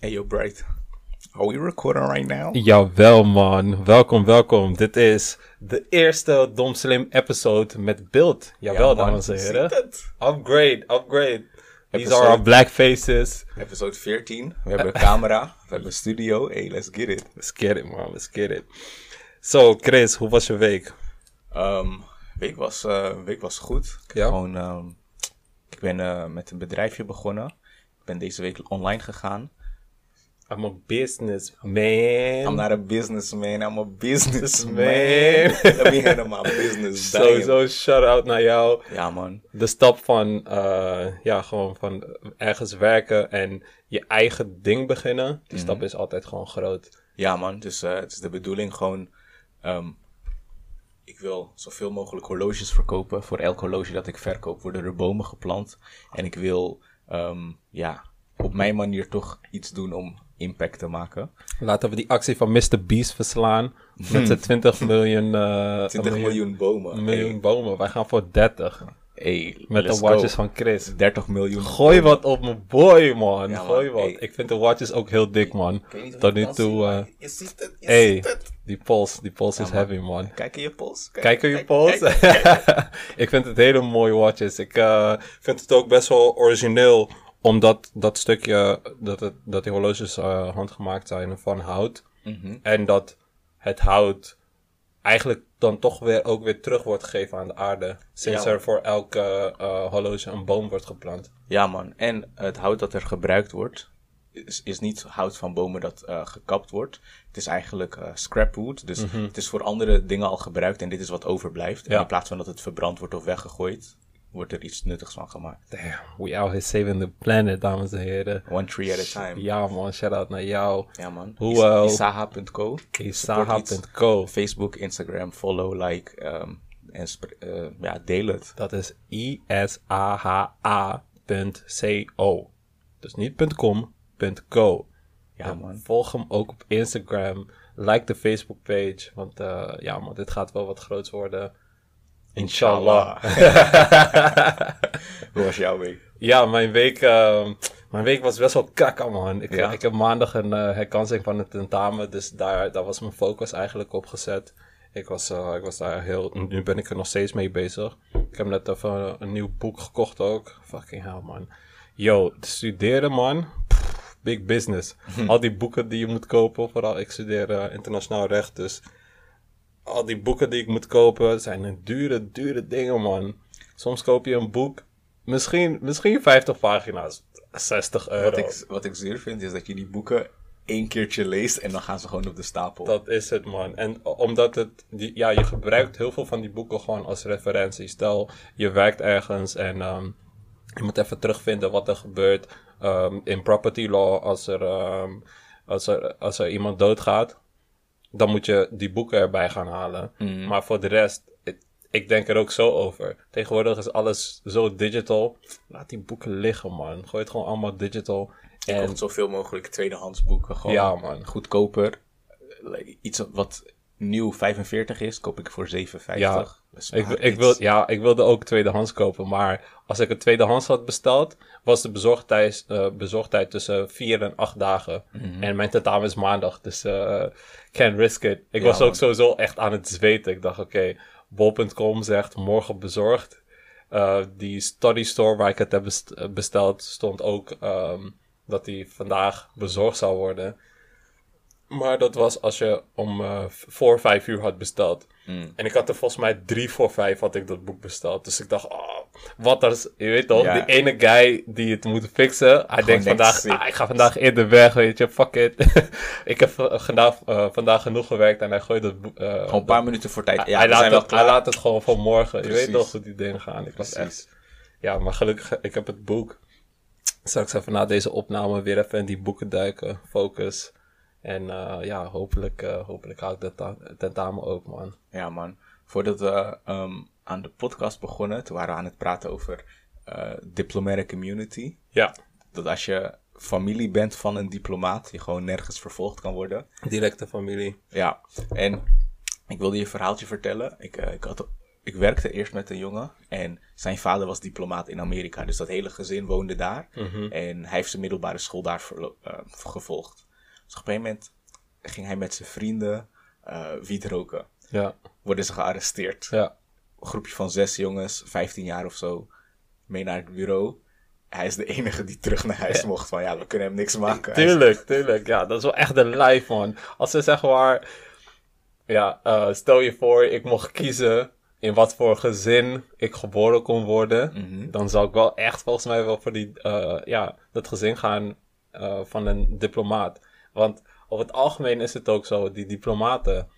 Hey yo, Bright. Are we recording right now? Jawel man, welkom, welkom. Dit is de eerste Dom Slim episode met beeld. Jawel, man, dames en heren. Upgrade, upgrade. These Episode- are our black faces. Episode 14. We hebben een camera. We hebben een studio. Hey, let's get it. Let's get it man, let's get it. Zo, Chris, hoe was je week? Ehm, week, was, eh, week was goed. Ja? gewoon, ehm, ik ben eh, met een bedrijfje begonnen. Ik ben deze week online gegaan. I'm a businessman. I'm not a businessman, I'm a businessman. Me handle my business. Sowieso shout-out naar jou. Ja, man. De stap van, eh, ja, gewoon van ergens werken en je eigen ding beginnen. Die stap is altijd gewoon groot. Ja, man. Dus eh, het is de bedoeling gewoon. ehm, ik wil zoveel mogelijk horloges verkopen. Voor elk horloge dat ik verkoop worden er bomen geplant. En ik wil, ehm, ja, op mijn manier toch iets doen om impact te maken. Laten we die actie van Mr. Beast verslaan. Met zijn 20 miljoen, eh, 20 miljoen bomen. miljoen bomen. Wij gaan voor 30. Hey, Met de watches go. van Chris. 30 miljoen. Gooi wat op mijn boy, man. Ja, man. Gooi wat. Hey. Ik vind de watches ook heel dik, man. Tot nu toe, maar Je ziet het, je hey, ziet het. die pols, die pols is man. heavy, man. Kijk in je pols. Kijk in je pols. ik vind het hele mooie watches. Ik eh, vind het ook best wel origineel. Omdat dat stukje, dat, het, dat die horloges eh, handgemaakt zijn van hout. Mhm. En dat het hout eigenlijk dan toch weer ook weer terug wordt gegeven aan de aarde. Sinds Ja, er voor elke eh, horloge een boom wordt geplant. Ja, man. En het hout dat er gebruikt wordt, is, is niet hout van bomen dat eh, gekapt wordt. Het is eigenlijk eh scrapwood. Dus het is voor andere dingen al gebruikt en dit is wat overblijft. Ja. in plaats van dat het verbrand wordt of weggegooid, wordt er iets nuttigs van gemaakt. Damn, we out here saving the planet, dames en heren. One tree at a time. Ja man, shout-out naar jou. Ja, man. Eh, Isaha.co. Isaha.co. Facebook, Instagram, follow, like ehm, en eh, ja, deel het. Dat is I-S-A-H-A.co. Dus niet .com, .co. Ja, En man. Volg hem ook op Instagram. Like de Facebook page. Want eh, ja man, dit gaat wel wat groots worden. Inshallah. Hoe was jouw week? Ja, mijn week, eh, mijn week was best wel kakka, man. Ik, Ja? ik heb maandag een eh, herkansing van het tentamen, dus daar, daar was mijn focus eigenlijk op gezet. Ik was, eh, ik was daar heel... Nu ben ik er nog steeds mee bezig. Ik heb net even een nieuw boek gekocht ook. Fucking hell, man. Yo, studeren, man. Pff, big business. Al die boeken die je moet kopen, vooral ik studeer eh, internationaal recht, dus... Al die boeken die ik moet kopen zijn een dure, dure dingen, man. Soms koop je een boek, misschien, misschien 50 pagina's, 60 euro. Wat ik, wat ik zuur vind is dat je die boeken één keertje leest en dan gaan ze gewoon op de stapel. Dat is het, man. En omdat het, die, ja, je gebruikt heel veel van die boeken gewoon als referentie. Stel, je werkt ergens en ehm, je moet even terugvinden wat er gebeurt ehm, in property law als er, ehm, als, er, als er iemand doodgaat. Dan moet je die boeken erbij gaan halen. Maar voor de rest, ik, ik denk er ook zo over. Tegenwoordig is alles zo digital. Laat die boeken liggen, man. Gooi het gewoon allemaal digital. En koopt zoveel mogelijk tweedehands boeken. Gewoon Ja, man. goedkoper. Eh, Iets wat nieuw 45 is, koop ik voor 7,50. Ja, Ik, ik, wil, ja, ik wilde ook tweedehands kopen, maar als ik het tweedehands had besteld, was de bezorgtijd, eh, bezorgtijd tussen vier en acht dagen. Mhm. En mijn tentamen is maandag, dus eh can't risk it. Ik was man. ook sowieso echt aan het zweten. Ik dacht, oké, bol.com zegt morgen bezorgd. Eh, die study store waar ik het heb best- besteld, stond ook ehm, dat die vandaag bezorgd zou worden. Maar dat was als je om v- voor vijf uur had besteld. Mm. En ik had er volgens mij drie voor vijf had ik dat boek besteld. Dus ik dacht, oh, wat als, je weet toch, Ja. die ene guy die het moet fixen. Hij denkt denkt, vandaag, ah, ik ga vandaag eerder weg, weet je, fuck it. ik heb vandaag, eh, vandaag genoeg gewerkt en hij gooit het boek. eh, Gewoon een paar minuten voor tijd. Ja, hij, laat het, hij laat het gewoon voor morgen. Je weet toch hoe die dingen gaan. Ik was echt, ja, maar gelukkig, ik heb het boek. Straks even na deze opname weer even in die boeken duiken. Focus. En eh, ja, hopelijk, eh, hopelijk haal ik dat ta- tentamen ook, man. Ja, man. Voordat we ehm, aan de podcast begonnen, toen waren we aan het praten over eh diplomatic immunity. Ja, Dat als je familie bent van een diplomaat, je gewoon nergens vervolgd kan worden. directe familie. Ja, en ik wilde je een verhaaltje vertellen. Ik, ik had ik werkte eerst met een jongen en zijn vader was diplomaat in Amerika. Dus dat hele gezin woonde daar. En hij heeft zijn middelbare school daar eh, gevolgd. Dus op een gegeven moment ging hij met zijn vrienden eh wiet roken. Ja, Worden ze gearresteerd. ja. Een groepje van zes jongens, 15 jaar of zo, mee naar het bureau. Hij is de enige die terug naar huis mocht. Van ja, we kunnen hem niks maken. Tuurlijk, tuurlijk. Ja, dat is wel echt een life, man. Als ze zeg maar... Ja, eh, stel je voor, ik mocht kiezen in wat voor gezin ik geboren kon worden. Mhm. Dan zou ik wel echt volgens mij wel voor die, eh, ja, dat gezin gaan van een diplomaat. Want over het algemeen is het ook zo, die diplomaten,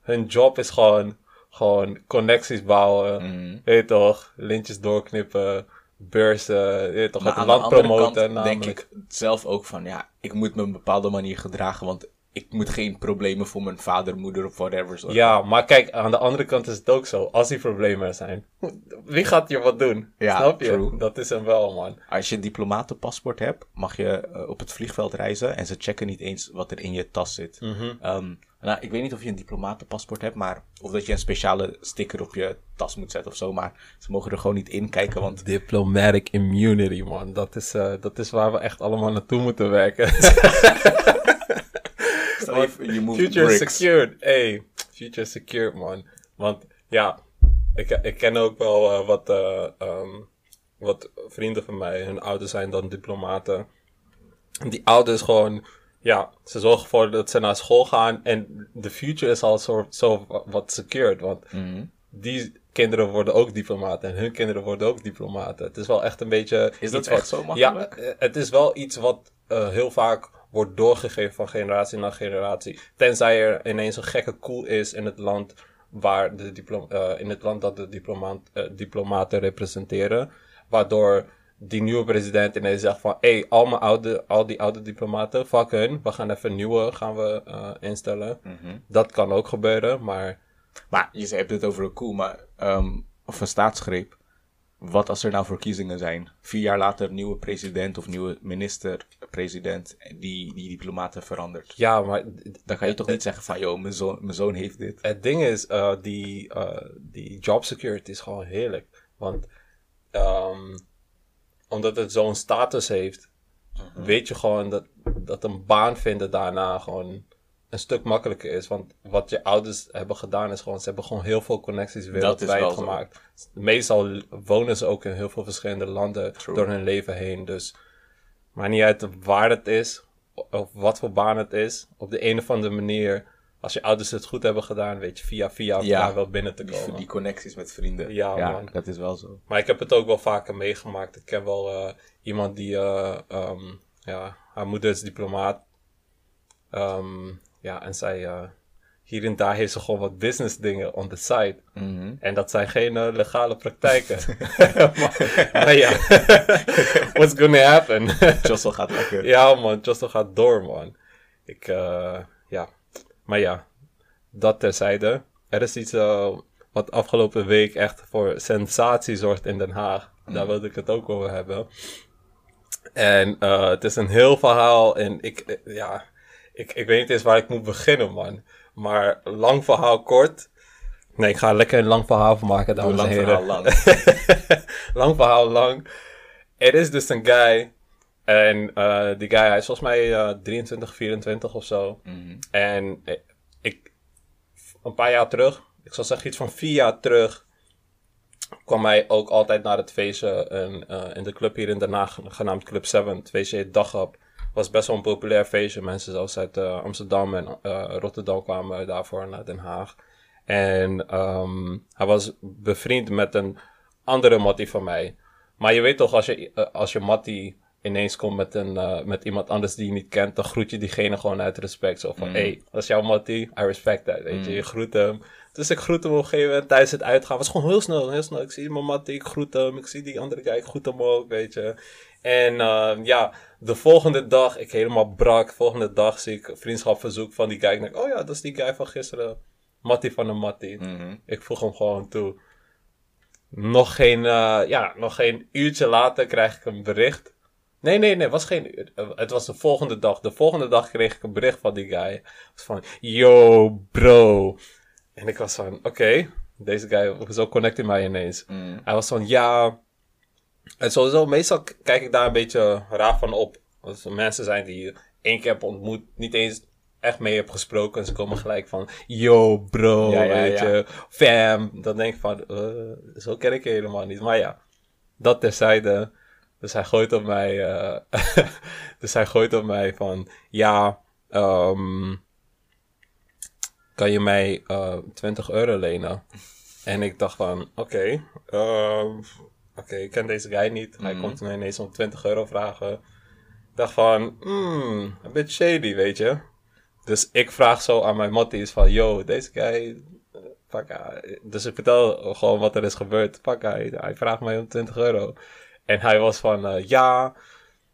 hun job is gewoon, gewoon connecties bouwen. Mhm. Weet je toch, lintjes doorknippen, beurzen, weet je toch, Maar het land promoten. kant denk ik zelf ook van ja, ik moet me op een bepaalde manier gedragen. Want ik moet geen problemen voor mijn vader, moeder of whatever zorgen. Ja, maar kijk, aan de andere kant is het ook zo. Als die problemen er zijn, wie gaat hier wat doen? Ja, Snap je? true. Dat is hem wel, man. Als je een diplomatenpaspoort hebt, mag je eh, op het vliegveld reizen en ze checken niet eens wat er in je tas zit. Mhm. Ehm, nou, ik weet niet of je een diplomatenpaspoort hebt, maar of dat je een speciale sticker op je tas moet zetten of zo, maar ze mogen er gewoon niet in kijken, want Diplomatic immunity, man. Dat is, eh, dat is waar we echt allemaal naartoe moeten werken. je, Future bricks. secured. Hey, future secured, man. Want ja, ik, ik ken ook wel eh, wat, eh, ehm, wat vrienden van mij. Hun ouders zijn dan diplomaten. En die ouders gewoon, ja, ze zorgen ervoor dat ze naar school gaan. En de future is al zo, zo wat secured. Want Mhm. die kinderen worden ook diplomaten. En hun kinderen worden ook diplomaten. Het is wel echt een beetje... Is dat echt wat- zo makkelijk? Ja, eh, het is wel iets wat heel vaak wordt doorgegeven van generatie naar generatie. Tenzij er ineens een gekke koel is in het land waar de diplom eh, in het land dat de diplomaat, eh, diplomaten representeren. Waardoor die nieuwe president ineens zegt van... Hé, hey, al, mijn oude, al die oude diplomaten, fuck hun. We gaan even nieuwe gaan we, eh, instellen. Mhm. Dat kan ook gebeuren, maar... Maar je hebt het over een koe, maar ehm, of een staatsgreep. Wat als er nou verkiezingen zijn? Vier jaar later nieuwe president of nieuwe minister-president die die diplomaten verandert. Ja, maar Dan kan je toch niet zeggen van, joh, mijn zoon, mijn zoon heeft dit. Het ding is, eh, die, eh, die job security is gewoon heerlijk. Want ehm, omdat het zo'n status heeft, weet je gewoon dat, dat een baan vinden daarna gewoon een stuk makkelijker is. Want wat je ouders hebben gedaan is gewoon, ze hebben gewoon heel veel connecties wereldwijd zo. gemaakt. Meestal wonen ze ook in heel veel verschillende landen True. door hun leven heen. Dus maakt niet uit waar het is, of wat voor baan het is. Op de een of andere manier, als je ouders het goed hebben gedaan, weet je via via Ja. daar wel binnen te Die, komen. die connecties met vrienden. Ja, man. dat is wel zo. Maar ik heb het ook wel vaker meegemaakt. Ik ken wel eh, iemand die, eh, ehm, ja, haar moeder is diplomaat. Ehm, ja, en zij, eh, hier en daar heeft ze gewoon wat business dingen on the side. Mhm. En dat zijn geen eh, legale praktijken. maar, maar ja, what's gonna happen? Jossel gaat lekker. ja man, Justin gaat door man. Ik, eh, ja. Maar ja, dat terzijde. Er is iets wat afgelopen week echt voor sensatie zorgt in Den Haag. Daar wilde ik het ook over hebben. En het is een heel verhaal en ik, ja, ik, ik weet niet eens waar ik moet beginnen man. Maar lang verhaal kort. Nee, ik ga er lekker een lang verhaal van maken, dames en lang heren. verhaal lang. lang verhaal lang. Er is dus een guy. En eh, die guy, hij is volgens mij eh, 23, 24 of zo. Mhm. En eh, ik, een paar jaar terug, ik zal zeggen iets van vier jaar terug, kwam hij ook altijd naar het feestje in, eh, in de club hier in Den Haag, genaamd Club 7. Het feestje heet Dagap. Was best wel een populair feestje. Mensen zelfs uit eh, Amsterdam en eh, Rotterdam kwamen daarvoor naar Den Haag. En ehm, hij was bevriend met een andere mattie van mij. Maar je weet toch, als je, eh, als je mattie ineens komt met, een, met iemand anders die je niet kent, dan groet je diegene gewoon uit respect. Zo van, hey, dat is jouw mattie, I respect that, weet je. Je groet hem. Dus ik groet hem op een gegeven moment tijdens het uitgaan. Het was gewoon heel snel, heel snel. Ik zie mijn mattie, ik groet hem. Ik zie die andere guy, ik groet hem ook, weet je. En eh, ja, de volgende dag, ik helemaal brak. Volgende dag zie ik vriendschapverzoek van die guy. Ik denk, oh ja, dat is die guy van gisteren. Mattie van de mattie. Mhm. Ik vroeg hem gewoon toe. Nog geen, eh, ja, nog geen uurtje later krijg ik een bericht. Nee, nee, nee, het was geen uur. Eh, Het was de volgende dag. De volgende dag kreeg ik een bericht van die guy. Was van, yo, bro. En ik was van, oké, Deze guy, zo connecte mij ineens. Mm. Hij was van, ja... En sowieso, meestal kijk ik daar een beetje raar van op. Als er mensen zijn die je één keer heb ontmoet, niet eens echt mee heb gesproken. En ze komen gelijk van, yo bro, Ja, ja, weet ja. je, fam. Dan denk ik van, eh, zo ken ik je helemaal niet. Maar ja, dat terzijde. Dus hij gooit op mij, eh, dus hij gooit op mij van, ja, ehm, kan je mij eh 20 euro lenen? En ik dacht van, oké, ehm, oké, ik ken deze guy niet. Hij Mhm. komt me ineens om 20 euro vragen. Ik dacht van, hmm, een beetje shady, weet je. Dus ik vraag zo aan mijn matties van, yo, deze guy, eh, fuck, dus ik vertel gewoon wat er is gebeurd. Fuck, hij, hij vraagt mij om 20 euro. En hij was van, eh, ja,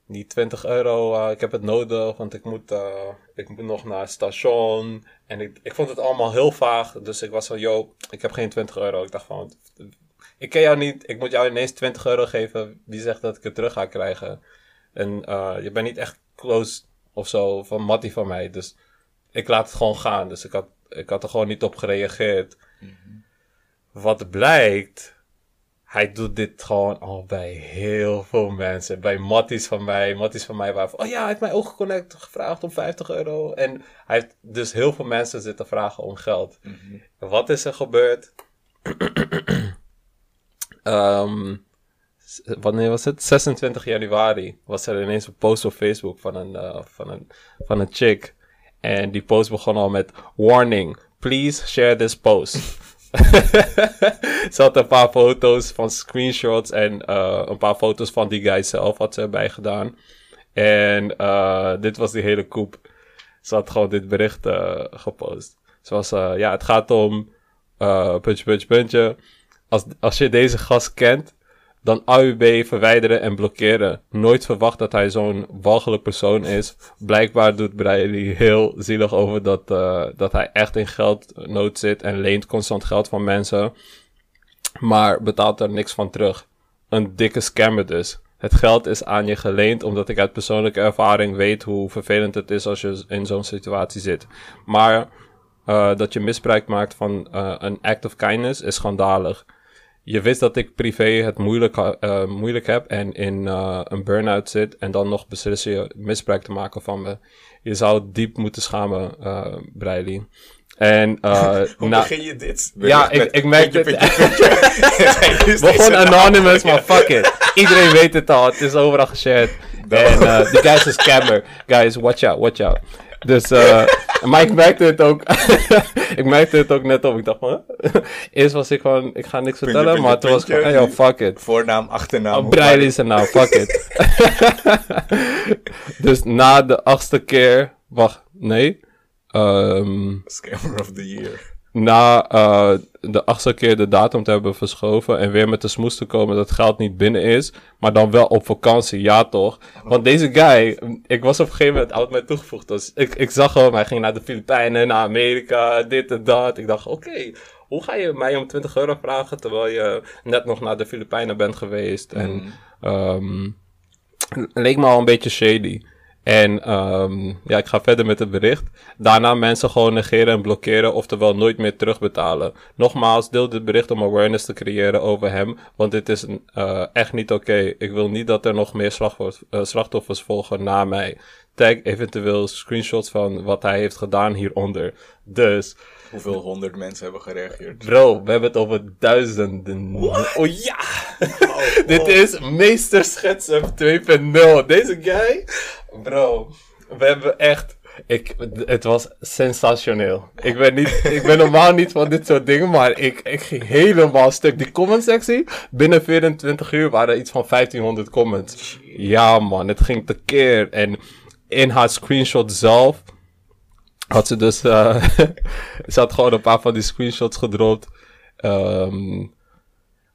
die 20 euro, eh, ik heb het nodig, want ik moet, eh, ik moet nog naar het station. En ik, ik vond het allemaal heel vaag, dus ik was van, yo, ik heb geen 20 euro. Ik dacht van, ik ken jou niet, ik moet jou ineens 20 euro geven. Wie zegt dat ik het terug ga krijgen? En eh, je bent niet echt close of zo van Mattie van mij, dus ik laat het gewoon gaan. Dus ik had, ik had er gewoon niet op gereageerd. Wat blijkt, hij doet dit gewoon al bij heel veel mensen. Bij Matties van mij. Matties van mij waren van, oh ja, hij heeft mij ook gevraagd om 50 euro. En hij heeft dus heel veel mensen zitten vragen om geld. Wat is er gebeurd? Ehm, wanneer was het? 26 januari was er ineens een post op Facebook van een, eh, van een, van een chick. En die post begon al met: Warning, please share this post. ze had een paar foto's van screenshots en eh, een paar foto's van die guy zelf had ze erbij gedaan. En eh, dit was die hele koep. Ze had gewoon dit bericht eh, gepost. Zoals, eh, ja, het gaat om, puntje, puntje, puntje. Als, als je deze gast kent, dan AUB verwijderen en blokkeren. Nooit verwacht dat hij zo'n walgelijk persoon is. Blijkbaar doet Bradley heel zielig over dat, eh, dat hij echt in geldnood zit en leent constant geld van mensen. Maar betaalt er niks van terug. Een dikke scammer dus. Het geld is aan je geleend omdat ik uit persoonlijke ervaring weet hoe vervelend het is als je in zo'n situatie zit. Maar eh, dat je misbruik maakt van eh, een act of kindness is schandalig. Je wist dat ik privé het moeilijk, eh, moeilijk heb en in eh, een burn-out zit en dan nog beslissen je misbruik te maken van me. Je zou diep moeten schamen, Bradley. En eh Hoe na- begin je dit? Ja, ik- ik merk dus Begon anonymous, maar fuck it. Iedereen weet het al. Het is overal geshared. En eh die guy is een scammer. Guys, watch out, watch out. Dus, eh maar ik merkte het ook. ik merkte het ook net op. Ik dacht van? Eerst was ik van, ik ga niks vertellen. puntje, maar toen was ik van, hey, fuck it. Voornaam, achternaam. Oh, is er nou, fuck it. dus na de achtste keer, wacht, nee. Ehm Scammer of the year. Na eh, de achtste keer de datum te hebben verschoven en weer met de smoes te komen dat het geld niet binnen is, maar dan wel op vakantie, ja toch? Want deze guy, ik was op een gegeven moment oud mij toegevoegd, dus ik, ik zag hem, hij ging naar de Filipijnen, naar Amerika, dit en dat. Ik dacht, oké, hoe ga je mij om 20 euro vragen terwijl je net nog naar de Filipijnen bent geweest? En ehm, leek me al een beetje shady. En ehm, ja, ik ga verder met het bericht. Daarna mensen gewoon negeren en blokkeren, oftewel nooit meer terugbetalen. Nogmaals, deel dit bericht om awareness te creëren over hem, want dit is eh, echt niet oké. Ik wil niet dat er nog meer eh, slachtoffers volgen na mij. Tag eventueel screenshots van wat hij heeft gedaan hieronder. Dus, Hoeveel honderd mensen hebben gereageerd? bro, we hebben het over duizenden. Oh ja! Dit is Meester Schetsen 2.0. Deze guy, bro, we hebben echt. Ik, het was sensationeel. Ik ben, niet, ik ben normaal niet van dit soort dingen, maar ik, ik ging helemaal stuk. Die comment sectie, binnen 24 uur waren er iets van 1500 comments. Ja man, het ging tekeer. En in haar screenshot zelf had ze dus, eh, ze had gewoon een paar van die screenshots gedropt. Ehm,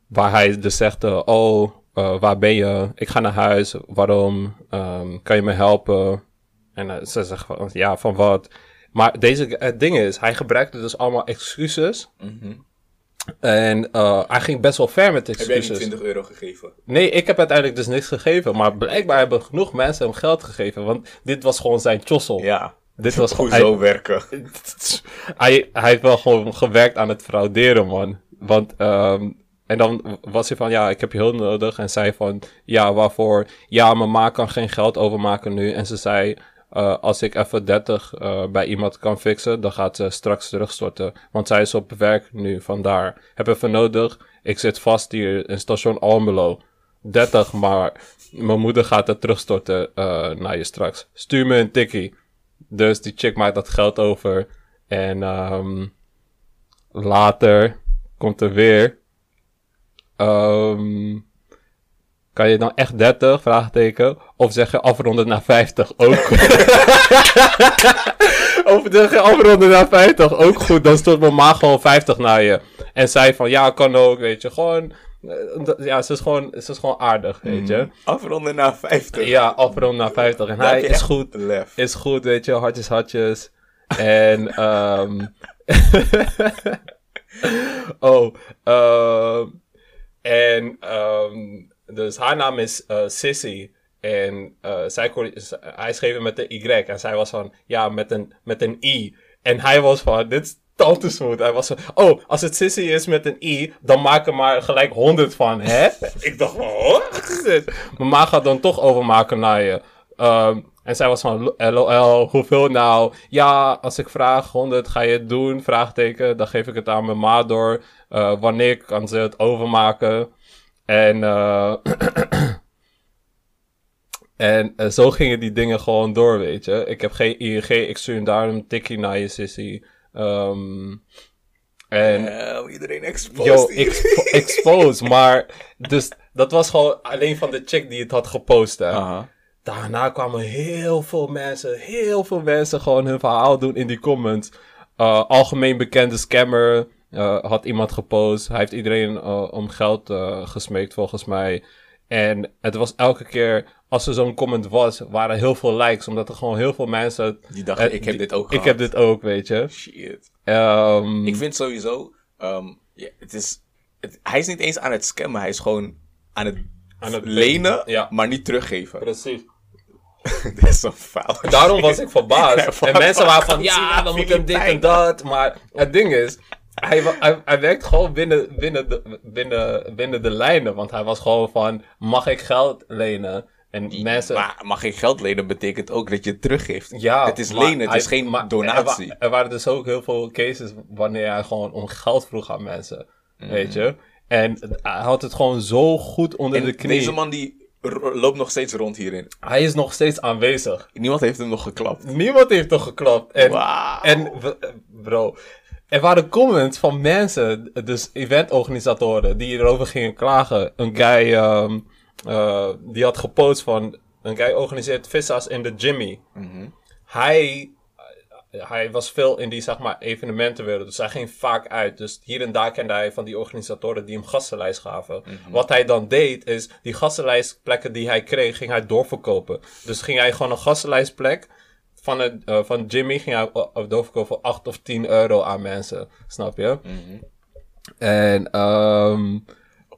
waar hij dus zegt, eh, oh, eh, waar ben je? Ik ga naar huis. Waarom? Ehm, kan je me helpen? En ze zegt van, ja, van wat? Maar deze, het ding is, hij gebruikte dus allemaal excuses. En eh, hij ging best wel ver met Heb jij die excuses. 20 euro gegeven? Nee, ik heb uiteindelijk dus niks gegeven. Maar blijkbaar hebben genoeg mensen hem geld gegeven. Want dit was gewoon zijn chossel. Ja. Dit was gewoon... Zo werken? hij, hij heeft wel gewoon gewerkt aan het frauderen, man. want, ehm, en dan was hij van, ja, ik heb je hulp nodig. En zei van, ja, waarvoor? Ja, mijn ma kan geen geld overmaken nu. En ze zei, eh, als ik even 30 eh, bij iemand kan fixen, dan gaat ze straks terugstorten. Want zij is op werk nu, vandaar. Heb even nodig. Ik zit vast hier in station Almelo. 30, maar mijn moeder gaat het terugstorten eh, naar je straks. Stuur me een tikkie. Dus die chick maakt dat geld over. En ehm, later komt er weer. Ehm, kan je dan echt 30? Vraagteken. Of zeg je afronden naar 50? Ook of zeg je afronden naar 50? Ook goed. Dan stort mijn ma gewoon 50 naar je. En zij van ja, kan ook, weet je. Gewoon. Eh, Ja, ze is gewoon, ze is gewoon aardig, weet je. Afronden naar 50. Ja, afronden naar 50. En hij is goed. Lef. Is goed, weet je. Hartjes, hartjes. En, ehm oh, ehm en, ehm dus haar naam is eh, Sissy. En eh, zij, kon- hij schreef het met de Y. En zij was van, ja, met een, met een I. En hij was van, dit is tante smooth. Hij was van, oh, als het Sissy is met een I, dan maak er maar gelijk 100 van, hè? Ik dacht van, oh, wat is dit? Mijn ma gaat dan toch overmaken naar je. Ehm, en zij was van, lol, hoeveel nou? Ja, als ik vraag 100, ga je het doen? Vraagteken, dan geef ik het aan mijn ma door. Eh, wanneer kan ze het overmaken? En, eh en eh, zo gingen die dingen gewoon door, weet je. Ik heb geen ING, ik stuur daarom een tikkie naar je sissy. Ehm en iedereen exposed Yo, expo expose, maar dus dat was gewoon alleen van de chick die het had gepost. Hè. Daarna kwamen heel veel mensen, heel veel mensen gewoon hun verhaal doen in die comments. Uh, algemeen bekende scammer uh, had iemand gepost. Hij heeft iedereen uh, om geld gesmeekt volgens mij. En het was elke keer, als er zo'n comment was, waren heel veel likes. Omdat er gewoon heel veel mensen... Die dachten, eh, ik heb die- dit ook Ik gehad. heb dit ook, weet je. Shit. Ehm, Ik vind sowieso, ehm, ja, het is, het, hij is niet eens aan het scammen, hij is gewoon aan het, Aan het lenen, ja. maar niet teruggeven. Precies. Dit is zo fout. Daarom was ik verbaasd. En mensen waren van, ja, we moeten hem dit en dat. Maar het ding is, hij, wa- hij, hij werkt gewoon binnen, binnen, de, binnen, binnen de lijnen. Want hij was gewoon van, mag ik geld lenen? En mensen... Maar mag je geld lenen betekent ook dat je het teruggeeft. ja, het is maar lenen, het hij- is geen maar donatie. Er, wa- er waren dus ook heel veel cases wanneer hij gewoon om geld vroeg aan mensen. Mm. Weet je? En hij had het gewoon zo goed onder en de knie. deze man die loopt nog steeds rond hierin. Hij is nog steeds aanwezig. Niemand heeft hem nog geklapt. Niemand heeft toch geklapt. En, Wauw. en bro, er waren comments van mensen, dus eventorganisatoren, die erover gingen klagen. Een guy, ehm, eh, die had gepost van, een guy organiseert vissa's in de Jimmy. Hij, eh, hij was veel in die, zeg maar, evenementenwereld, dus hij ging vaak uit. Dus hier en daar kende hij van die organisatoren die hem gastenlijst gaven. Wat hij dan deed, is die gastenlijstplekken die hij kreeg, ging hij doorverkopen. Dus ging hij gewoon een gastenlijstplek van, het, eh, van Jimmy ging hij doorverkopen voor 8 of 10 euro aan mensen. Snap je? En ehm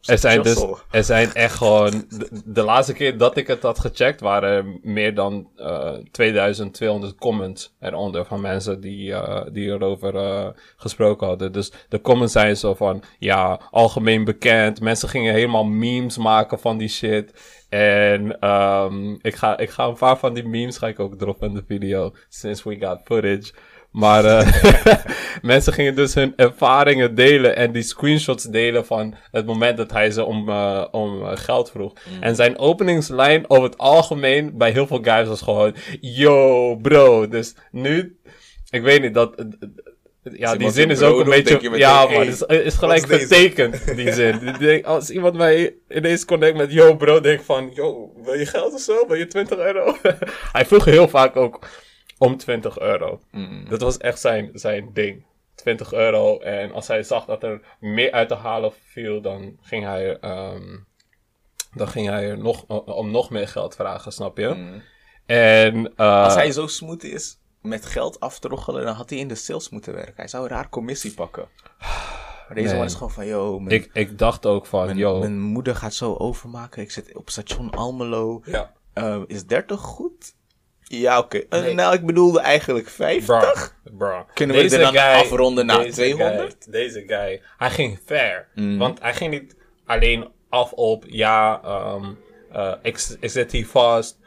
er, zijn dus, er zijn echt gewoon... De, de laatste keer dat ik het had gecheckt... waren er meer dan eh 2200 comments eronder... van mensen die, eh, die erover eh, gesproken hadden. Dus de comments zijn zo van... Ja, algemeen bekend. Mensen gingen helemaal memes maken van die shit. En ehm, ik, ga, ik ga een paar van die memes ga ik ook droppen in de video. Since we got footage. Maar eh, mensen gingen dus hun ervaringen delen en die screenshots delen van het moment dat hij ze om, eh, om eh, geld vroeg. En zijn openingslijn over het algemeen bij heel veel guys was gewoon: Yo, bro. Dus nu, ik weet niet dat. ja, die zin is ook een beetje. meteen, Ja, hey, maar het is, is gelijk is deze? getekend, die zin. Als iemand mij ineens connect met yo bro, denk ik van, yo, wil je geld of zo? Wil je 20 euro? Hij vroeg heel vaak ook om 20 euro. Dat was echt zijn, zijn ding. 20 euro. En als hij zag dat er meer uit te halen viel, dan ging hij, ehm, dan ging hij er nog, om nog meer geld vragen, snap je? En eh, Als hij zo smooth is met geld aftroggelen, dan had hij in de sales moeten werken. Hij zou een raar commissie pakken. Maar deze Nee. man is gewoon van, yo, mijn, ik, ik dacht ook van, mijn, yo, mijn moeder gaat zo overmaken. Ik zit op station Almelo. ja. Eh, is 30 goed? Ja, oké. Eh, Nee. Nou, ik bedoelde eigenlijk 50. Bro, bro. Kunnen we dit dan afronden naar deze 200? Guy, deze guy, hij ging ver. Mm. Want hij ging niet alleen af op, ja, ehm, eh, ik, ik zit hier vast.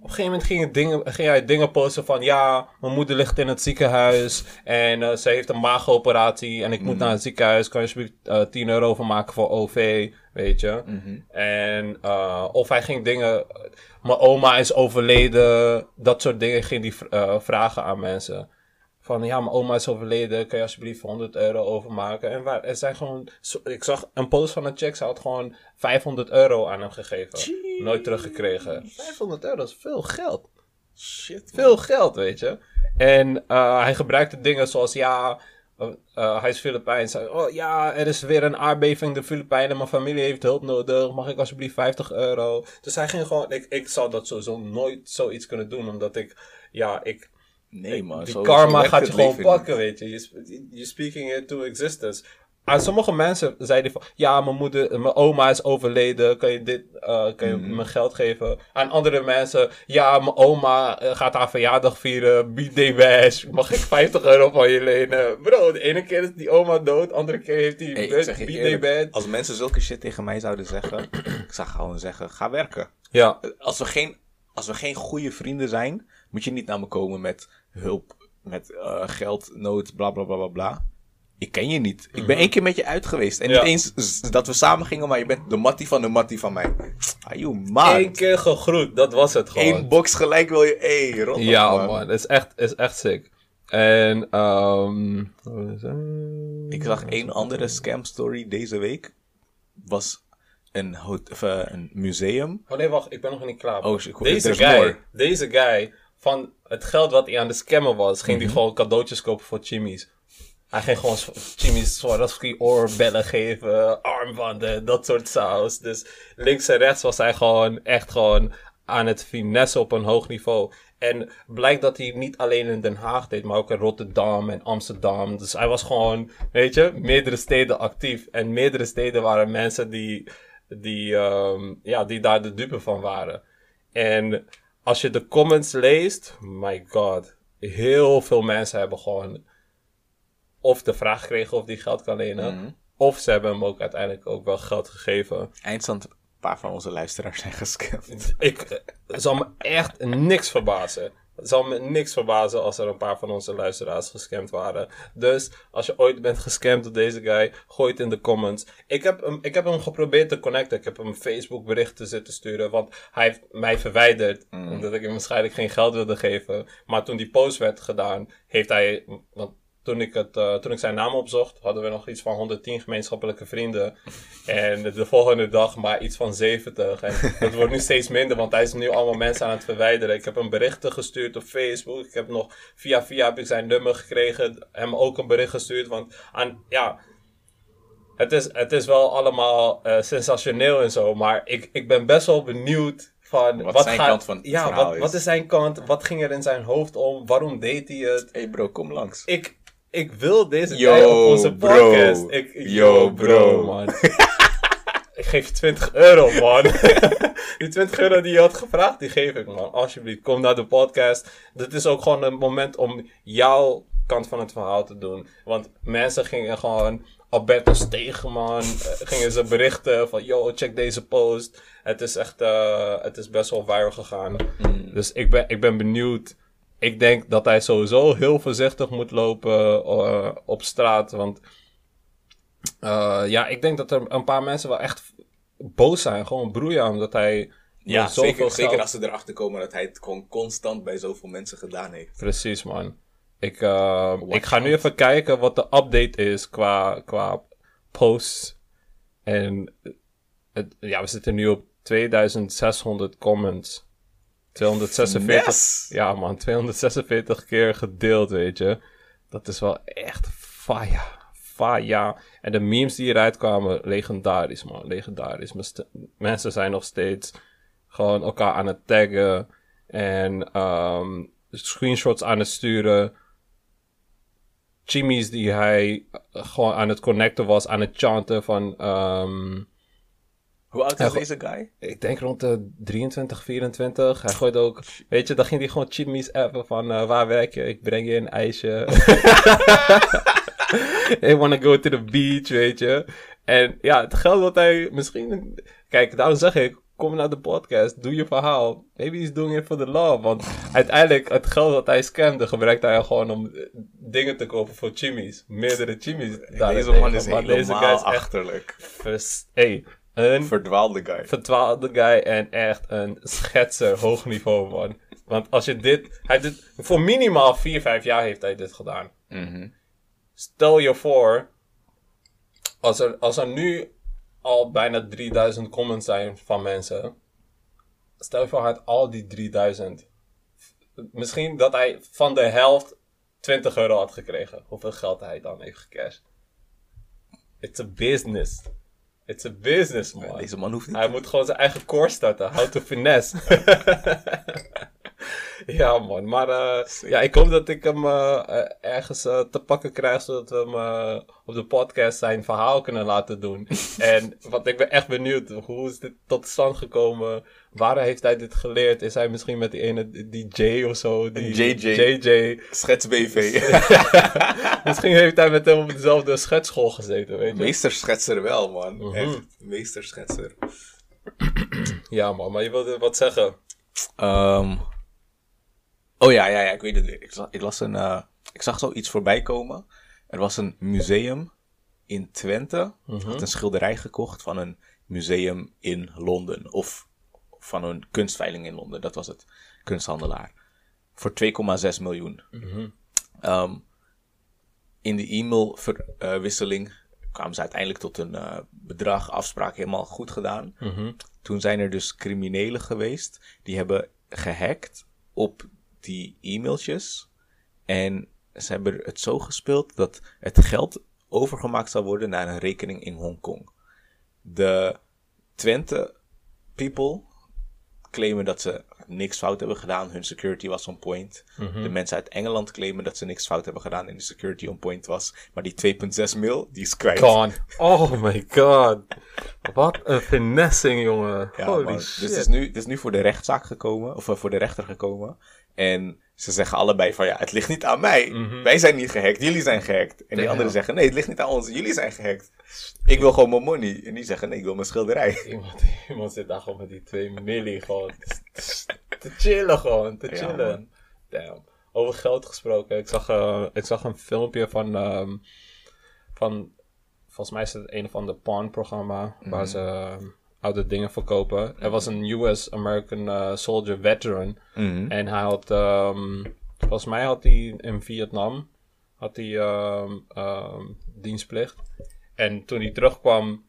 Op een gegeven moment ging, het dingen, ging hij dingen posten van, ja, mijn moeder ligt in het ziekenhuis en eh, ze heeft een maagoperatie en ik moet Mm. naar het ziekenhuis. Kan je alsjeblieft eh 10 euro van maken voor OV, weet je. Mhm. En uh, of hij ging dingen. Mijn oma is overleden. Dat soort dingen ging v- eh, vragen aan mensen. Van ja, mijn oma is overleden. Kan je alsjeblieft 100 euro overmaken? En waar, er zijn gewoon. Ik zag een post van een check. Ze had gewoon 500 euro aan hem gegeven. Nooit teruggekregen. 500 euro is veel geld. Shit. Veel geld, weet je. En eh, hij gebruikte dingen zoals ja. Eh, eh, hij is Filipijns. Hij- Oh ja, er is weer een aardbeving in de Filipijnen. Mijn familie heeft hulp nodig. Mag ik alsjeblieft 50 euro? Dus hij ging gewoon. Ik, ik zou dat sowieso nooit zoiets kunnen doen. Omdat ik. Ja, ik. Nee, man. die zo- karma zo gaat je gewoon pakken, weet je. You're speaking it to existence. Aan sommige mensen zeiden van, ja, mijn moeder, mijn oma is overleden, kan je dit, eh, kan je Mhm. me geld geven? Aan andere mensen, ja, mijn oma eh, gaat haar verjaardag vieren, birthday bash, mag ik 50 euro van je lenen? Bro, de ene keer is die oma dood, de andere keer heeft hij Hey, eerlijk, bash. als mensen zulke shit tegen mij zouden zeggen, ik zou gewoon zeggen, ga werken. Ja, Als we geen, als we geen goede vrienden zijn, moet je niet naar me komen met hulp, met eh, geld, nood, bla bla bla bla bla. Ik ken je niet. Ik ben één keer met je uit geweest. En Mhm. Ja. niet eens dat we samen gingen, maar je bent de mattie van de mattie van mij. Are you man? Eén keer gegroet, dat was het gewoon. Eén box gelijk wil je. Ey, rot op, Ja, man. man, is echt, is echt sick. En, ehm? Ik zag één andere scam story deze week. Was een, hot- of, eh, een museum. Oh nee, wacht, ik ben nog niet klaar. Oh, shit, deze guy, more. deze guy, van het geld wat hij aan de scammen was, ging Mhm. hij gewoon cadeautjes kopen voor Chimmy's. Hij ging gewoon Chimmy's Swarovski oorbellen geven, armbanden, dat soort saus. Dus links en rechts was hij gewoon echt gewoon aan het finesse op een hoog niveau. En blijkt dat hij niet alleen in Den Haag deed, maar ook in Rotterdam en Amsterdam. Dus hij was gewoon, weet je, meerdere steden actief. En meerdere steden waren mensen die, die, ehm, ja, die daar de dupe van waren. En als je de comments leest, my god, heel veel mensen hebben gewoon of de vraag gekregen of die geld kan lenen, Mhm. of ze hebben hem ook uiteindelijk ook wel geld gegeven. Eindstand, een paar van onze luisteraars zijn gescamd. Ik eh, zal me echt niks verbazen. Het zal me niks verbazen als er een paar van onze luisteraars gescamd waren. Dus als je ooit bent gescamd door deze guy, gooi het in de comments. Ik heb hem, ik heb hem geprobeerd te connecten. Ik heb hem Facebook berichten zitten sturen. Want hij heeft mij verwijderd. Omdat ik hem waarschijnlijk geen geld wilde geven. Maar toen die post werd gedaan, heeft hij. Want toen ik, het, eh, toen ik zijn naam opzocht, hadden we nog iets van 110 gemeenschappelijke vrienden. En de volgende dag maar iets van 70. En het wordt nu steeds minder, want hij is nu allemaal mensen aan het verwijderen. Ik heb hem berichten gestuurd op Facebook. Ik heb nog via via heb ik zijn nummer gekregen. Hem ook een bericht gestuurd. Want aan, ja, het is, het is wel allemaal eh, sensationeel en zo. Maar ik, ik ben best wel benieuwd van... Wat zijn kant van het Ja, wat, is. wat is zijn kant? Wat ging er in zijn hoofd om? Waarom deed hij het? Hey bro, kom langs. Ik, ik wil deze guy op onze bro. podcast. Ik, yo, Yo, bro, bro. man. ik geef je 20 euro, man. die 20 euro die je had gevraagd, die geef ik, man. Alsjeblieft, kom naar de podcast. Dit is ook gewoon een moment om jouw kant van het verhaal te doen. Want mensen gingen gewoon... Alberto Stegeman eh, gingen ze berichten van... Yo, check deze post. Het is echt... eh, het is best wel viral gegaan. Dus ik ben, ik ben benieuwd ik denk dat hij sowieso heel voorzichtig moet lopen eh, op straat. Want eh, ja, ik denk dat er een paar mensen wel echt boos zijn. Gewoon broeien omdat hij Ja, zoveel zeker, zeker als ze erachter komen dat hij het gewoon constant bij zoveel mensen gedaan heeft. Precies, man. Ik, eh, ik ga nu even kijken wat de update is qua, qua posts. En het, ja, we zitten nu op 2600 comments. 246. Yes! Ja, man, 246 keer gedeeld, weet je. Dat is wel echt fire. Fire. En de memes die eruit kwamen, legendarisch, man. Legendarisch. Mensen zijn nog steeds gewoon elkaar aan het taggen. En ehm, screenshots aan het sturen. Chimmy's die hij eh, gewoon aan het connecten was, aan het chanten van... ehm, Hoe oud is deze guy? Ik denk rond de 23, 24. Hij gooit ook, weet je, dan ging hij gewoon chimneys appen van eh, waar werk je? Ik breng je een ijsje. I wanna go to the beach, weet je. En ja, het geld dat hij misschien... Kijk, daarom zeg ik, kom naar de podcast, doe je verhaal. Maybe he's doing it for the love. Want uiteindelijk, het geld dat hij scamde, gebruikt hij gewoon om eh, dingen te kopen voor chimmies. Meerdere chimmies. Deze man is Maar helemaal deze guy is echt... achterlijk. vers- Hey, een Verdwaalde guy. verdwaalde guy en echt een schetser hoog niveau, man. Want als je dit... Hij dit voor minimaal 4, 5 jaar heeft hij dit gedaan. Mhm. Stel je voor... Als er, als er nu al bijna 3000 comments zijn van mensen... Stel je voor, hij had al die 3000. Misschien dat hij van de helft 20 euro had gekregen. Hoeveel geld hij dan heeft gecashed. It's a business. It's a business, man. Deze man hoeft niet. Hij moet gewoon zijn eigen core starten. How to finesse. ja, man. Maar eh, ja, ik hoop dat ik hem eh, eh, ergens te pakken krijg, zodat we hem op de podcast zijn verhaal kunnen laten doen. en wat ik ben echt benieuwd, hoe is dit tot stand gekomen? Waar heeft hij dit geleerd? Is hij misschien met die ene, die J of zo? Die JJ. JJ. Schets BV. Misschien heeft hij met hem op dezelfde schetschool gezeten, weet je? Meesterschetser wel, man. Mhm. Echt. Meesterschetser. Ja, man. Maar je wilde wat zeggen. Ehm, oh ja, ja, ja, ik weet het. Ik, zag, ik las een. eh, ik zag zoiets voorbij komen. Er was een museum in Twente. Had een schilderij gekocht van een museum in Londen. Of van een kunstveiling in Londen. Dat was het. Kunsthandelaar. Voor 2,6 miljoen. Ehm, in de e-mailverwisseling kwamen ze uiteindelijk tot een eh, bedrag, afspraak helemaal goed gedaan. Toen zijn er dus criminelen geweest die hebben gehackt op die e-mailtjes. En ze hebben het zo gespeeld dat het geld overgemaakt zou worden naar een rekening in Hongkong. De Twente people claimen dat ze niks fout hebben gedaan. Hun security was on point. De mensen uit Engeland claimen dat ze niks fout hebben gedaan en de security on point was. Maar die 2,6 mil, die is kwijt. Gone. Oh my god. Wat een finessing, jongen. Ja, Holy man. shit. Dus het is, nu, het is nu voor de rechtszaak gekomen, of eh, voor de rechter gekomen. En ze zeggen allebei van ja, het ligt niet aan mij. Wij zijn niet gehackt, jullie zijn gehackt. En die anderen zeggen nee, het ligt niet aan ons, jullie zijn gehackt. Ik wil gewoon mijn money. En die zeggen nee, ik wil mijn schilderij. Iemand, iemand zit daar gewoon met die 2 milli gewoon te chillen gewoon, te Ja, chillen. man. Damn. Over geld gesproken. Ik zag, eh, ik zag een filmpje van, ehm, van, volgens mij is het een of ander pawn-programma, waar ze ehm, oude dingen verkopen. Er was een US American eh, Soldier veteran. Mhm. En hij had, ehm, volgens mij had hij in Vietnam, had hij ehm, ehm, dienstplicht. En toen hij terugkwam,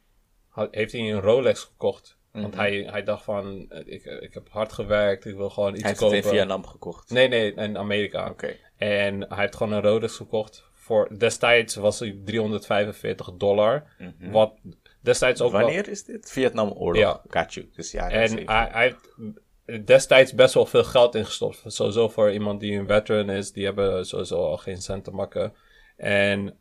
had- heeft hij een Rolex gekocht. Want hij, hij dacht van, eh, ik, ik heb hard gewerkt, ik wil gewoon iets Hij heeft het kopen. in Vietnam gekocht. Nee, nee, in Amerika. Oké. En hij heeft gewoon een Rolex gekocht. Voor, destijds was hij 345 dollar. Wat destijds ook wel... Wanneer is dit? Vietnam oorlog. Ja. Got you. Dus ja, En hij, hij heeft destijds best wel veel geld ingestopt. Sowieso voor iemand die een veteran is. Die hebben sowieso al geen cent te makken. En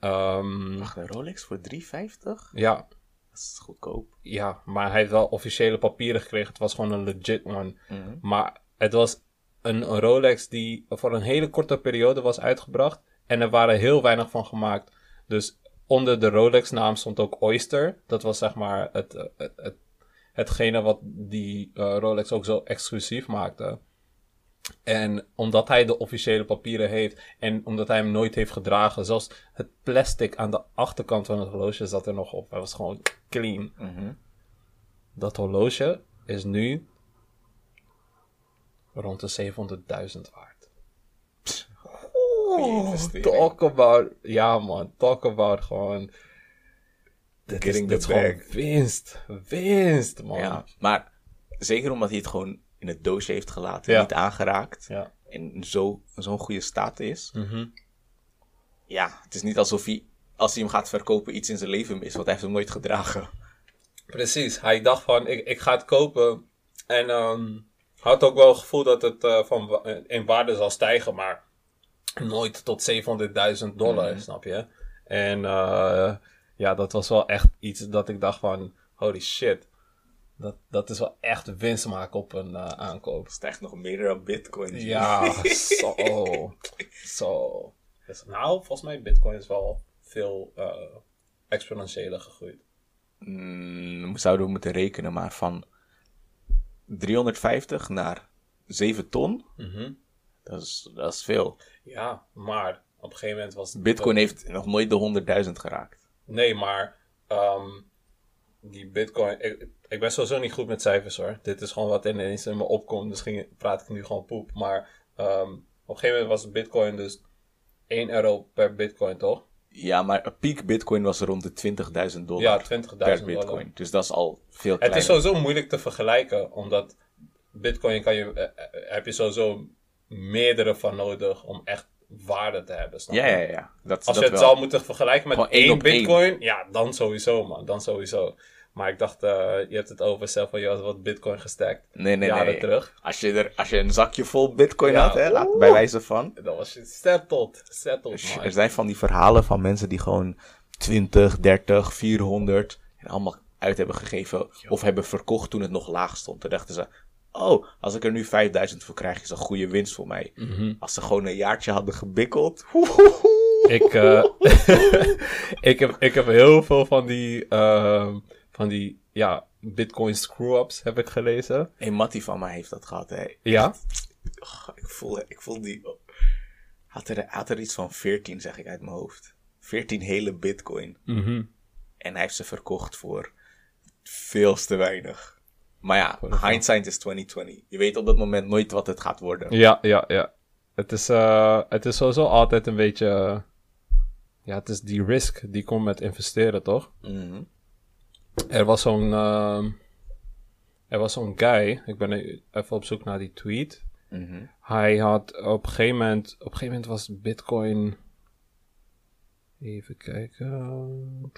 Wacht, een Rolex voor 350? ja, Dat is goedkoop. ja, maar hij heeft wel officiële papieren gekregen. Het was gewoon een legit one. Mhm. Maar het was een Rolex die voor een hele korte periode was uitgebracht. En er waren heel weinig van gemaakt. Dus onder de Rolex-naam stond ook Oyster. Dat was zeg maar het, eh, het, het, hetgene wat die eh, Rolex ook zo exclusief maakte. En omdat hij de officiële papieren heeft en omdat hij hem nooit heeft gedragen, zelfs het plastic aan de achterkant van het horloge zat er nog op. Hij was gewoon clean. Mhm. Dat horloge is nu rond de 700.000 waard. Oh, talk about, ja man, talk about gewoon. Dit is, Getting dit is gewoon winst. Winst, man. Ja, maar zeker omdat hij het gewoon in het doosje heeft gelaten, Ja. niet aangeraakt. Ja. En zo, zo'n goede staat is. Mhm. Ja, het is niet alsof hij, als hij hem gaat verkopen, iets in zijn leven mist, want hij heeft hem nooit gedragen. Precies. Hij dacht van, ik, ik ga het kopen. En ehm had ook wel het gevoel dat het eh, van, in waarde zal stijgen, maar nooit tot 700.000 dollar, snap je? En eh, ja, dat was wel echt iets dat ik dacht van, holy shit. Dat, dat is wel echt winst maken op een eh, aankoop. Dat stijgt nog meer dan bitcoin. Ja, zo. Zo. Dus, nou, volgens mij Bitcoin is wel veel eh exponentiëler gegroeid. Mm, zouden we moeten rekenen, maar van 350 naar 7 ton, Mhm. Dat is, dat is veel. Ja, maar op een gegeven moment was het Bitcoin heeft nog nooit de 100.000 geraakt. Nee, maar ehm, die Bitcoin. Ik, ik ben sowieso niet goed met cijfers hoor. Dit is gewoon wat ineens in me opkomt. Dus ging, praat ik nu gewoon poep. Maar ehm, op een gegeven moment was Bitcoin dus 1 euro per Bitcoin, toch? Ja, maar een piek bitcoin was rond de 20.000 dollar Ja, 20.000 per dollar. bitcoin. Dus dat is al veel Het kleiner. is sowieso moeilijk te vergelijken, omdat Bitcoin kan je, eh, eh, heb je sowieso meerdere van nodig om echt waarde te hebben. Snap Ja, je? ja, ja. Dat, Als dat je het wel. zou moeten vergelijken met één één op één. bitcoin, ja, dan sowieso, man. Dan sowieso. Maar ik dacht, eh, je hebt het over zelf van je had wat bitcoin gestakt. Nee, nee, jaren nee. terug. Als je, er, als je een zakje vol bitcoin Ja, had, hè, laat, bij wijze van. Dan was je settled. Settled, man. Er zijn van die verhalen van mensen die gewoon 20, 30, 400 en allemaal uit hebben gegeven. Of hebben verkocht toen het nog laag stond. Toen dachten ze, oh, als ik er nu 5000 voor krijg, is dat goede winst voor mij. Mhm. Als ze gewoon een jaartje hadden gebikkeld. Ik, eh, ik, heb, ik heb heel veel van die, ehm, van die ja, bitcoin screw-ups heb ik gelezen. Een mattie van mij heeft dat gehad, hè. Ja? Oh, ik, voel, ik voel die... Had er, had er iets van 14, zeg ik uit mijn hoofd. 14 hele bitcoin. Mhm. En hij heeft ze verkocht voor veel te weinig. Maar ja, hindsight is 2020. Je weet op dat moment nooit wat het gaat worden. Ja, ja, ja. Het is, eh, het is sowieso altijd een beetje... ja, het is die risk die komt met investeren, toch? Mhm. Er was zo'n... ehm, er was zo'n guy, ik ben even op zoek naar die tweet. Mhm. Hij had op een gegeven moment... Op een gegeven moment was bitcoin... Even kijken...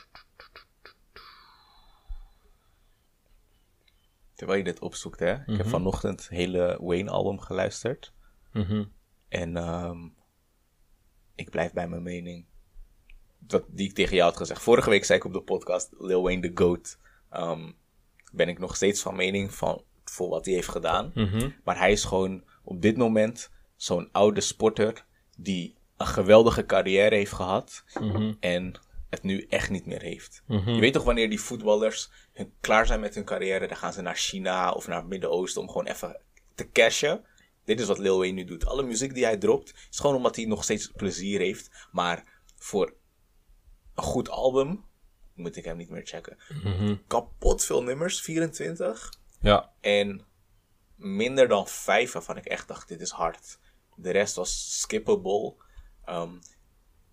Terwijl je dit opzoekt, hè. Ik heb Mhm. vanochtend het hele Wayne-album geluisterd. Mhm. En ehm, ik blijf bij mijn mening. Dat, die ik tegen jou had gezegd. Vorige week zei ik op de podcast, Lil Wayne the GOAT. Ehm, ben ik nog steeds van mening van, voor wat hij heeft gedaan. Mhm. Maar hij is gewoon op dit moment zo'n oude sporter die een geweldige carrière heeft gehad en het nu echt niet meer heeft. Mhm. Je weet toch wanneer die voetballers hun- klaar zijn met hun carrière, dan gaan ze naar China of naar het Midden-Oosten om gewoon even te cashen. Dit is wat Lil Wayne nu doet. Alle muziek die hij dropt, is gewoon omdat hij nog steeds plezier heeft. Maar voor een goed album moet ik hem niet meer checken. Mhm. Kapot veel nummers, 24. Ja. En minder dan vijf waarvan ik echt dacht, dit is hard. De rest was skippable. Ehm,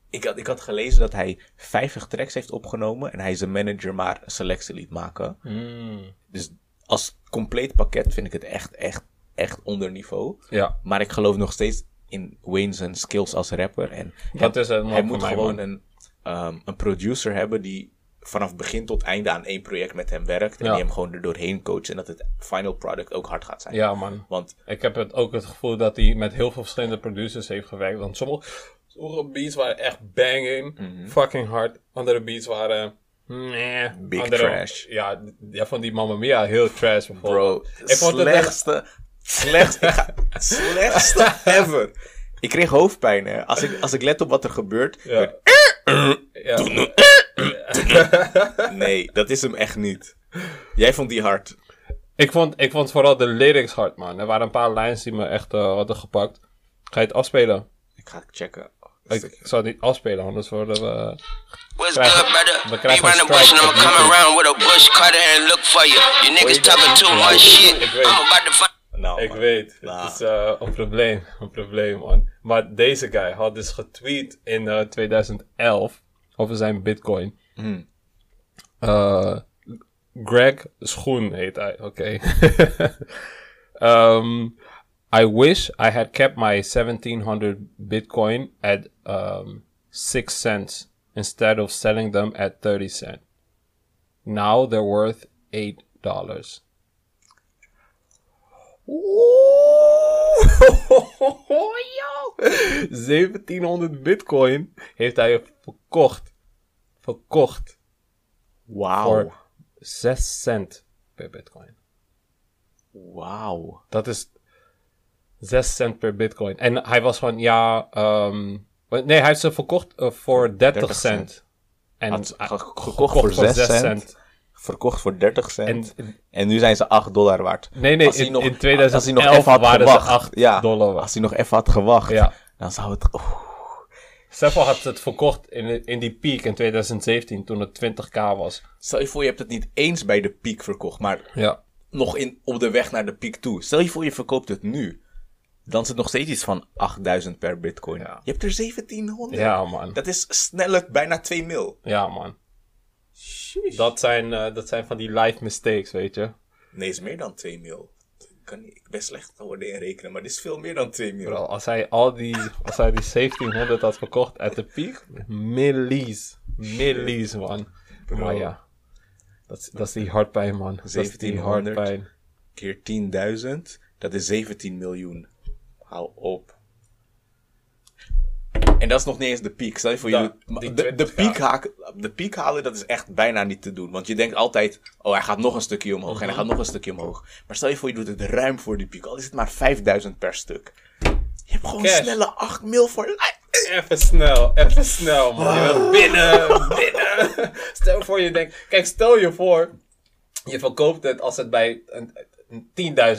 ik, had, ik had gelezen dat hij 50 tracks heeft opgenomen en hij zijn manager maar een selectie liet maken. Mm. Dus als compleet pakket vind ik het echt, echt, echt onder niveau. Ja. Maar ik geloof nog steeds in Wayne zijn skills als rapper. En Dat hij, is man, hij moet gewoon man. een, ehm, een producer hebben die vanaf begin tot einde aan één project met hem werkt. En Ja. die hem gewoon er doorheen coacht. En dat het final product ook hard gaat zijn. Ja, man. Want Ik heb het ook het gevoel dat hij met heel veel verschillende producers heeft gewerkt. Want sommige, sommige beats waren echt banging, fucking hard. Andere beats waren... Nee. Big Andere- trash. Ja, ja, van die Mamma Mia heel trash bro, bijvoorbeeld. ik vond het echt... slechtste, slechtste, ga- slechtste ever. Ik kreeg hoofdpijn hè. Als ik, als ik let op wat er gebeurt. Ja. ja. Nee, dat is hem echt niet. Jij vond die hard. Ik, vond, ik vond vooral de lyrics hard, man. Er waren een paar lines die me echt eh, hadden gepakt. Ga je het afspelen? Ik ga het checken. Ik, ik zou het niet afspelen, anders worden we... What's Krijg- good, brother? we krijgen run een bush and I'ma come around with a bush cutter and look for you. You niggas talking too much shit. Ik weet. I'm about to find. Nou, Ik man. weet, Nou. het is eh, een probleem, een probleem man. Maar deze guy had dus getweet in eh, 2011 over zijn bitcoin. Hmm. Eh, Greg Schoen heet hij, oké. um, I wish I had kept my 1700 bitcoin at um, 6 cents instead of selling them at 30 cent. Now they're worth 8 dollars. 1700 bitcoin heeft hij verkocht. Verkocht Wauw. voor 6 cent per bitcoin. Wauw. Dat is 6 cent per bitcoin. En hij was van, ja... ehm, nee, hij heeft ze verkocht eh, voor 30, 30 cent. cent. En Had hij- gekocht voor 6 cent. Verkocht voor 30 cent. En, En, nu zijn ze 8 dollar waard. nee, nee, Als hij in, nog- in 2011 als hij nog even had waren gewacht. ze 8 Ja, dollar waard. Als hij nog even had gewacht, Ja. dan zou het... Sevel had het verkocht in, in die piek in 2017, toen het 20k was. Stel je voor, je hebt het niet eens bij de piek verkocht, maar Ja. nog in, op de weg naar de piek toe. Stel je voor, je verkoopt het nu. Dan is het nog steeds iets van 8000 per bitcoin. Ja. Je hebt er 1700. Ja, man. Dat is sneller bijna 2 mil. Ja, man. Dat zijn, eh, dat zijn van die life mistakes, weet je. Nee, is meer dan 2 mil. Ik, kan niet, ik ben slecht geworden in rekenen, maar dit is veel meer dan 2 mil. Bro, als hij al die, als hij die 1700 had verkocht uit de piek, millies. Millies, man. Bro. Maar ja, dat, is- dat is die hartpijn, man. Dat is die 1700. hartpijn. Keer 10.000, dat is 17 miljoen. Hou op. En dat is nog niet eens de piek. Stel je voor, je de, de, 20 piek haak, de piek halen, dat is echt bijna niet te doen. Want je denkt altijd, oh hij gaat nog een stukje omhoog en hij Mhm. gaat nog een stukje omhoog. Maar stel je voor, je doet het ruim voor die piek. Al is het maar 5000 per stuk. Je hebt gewoon Cash. snelle 8 mil voor Even snel, even snel, man. Je wilt binnen, binnen. Stel voor je denkt, kijk, stel je voor, je verkoopt het als het bij een, een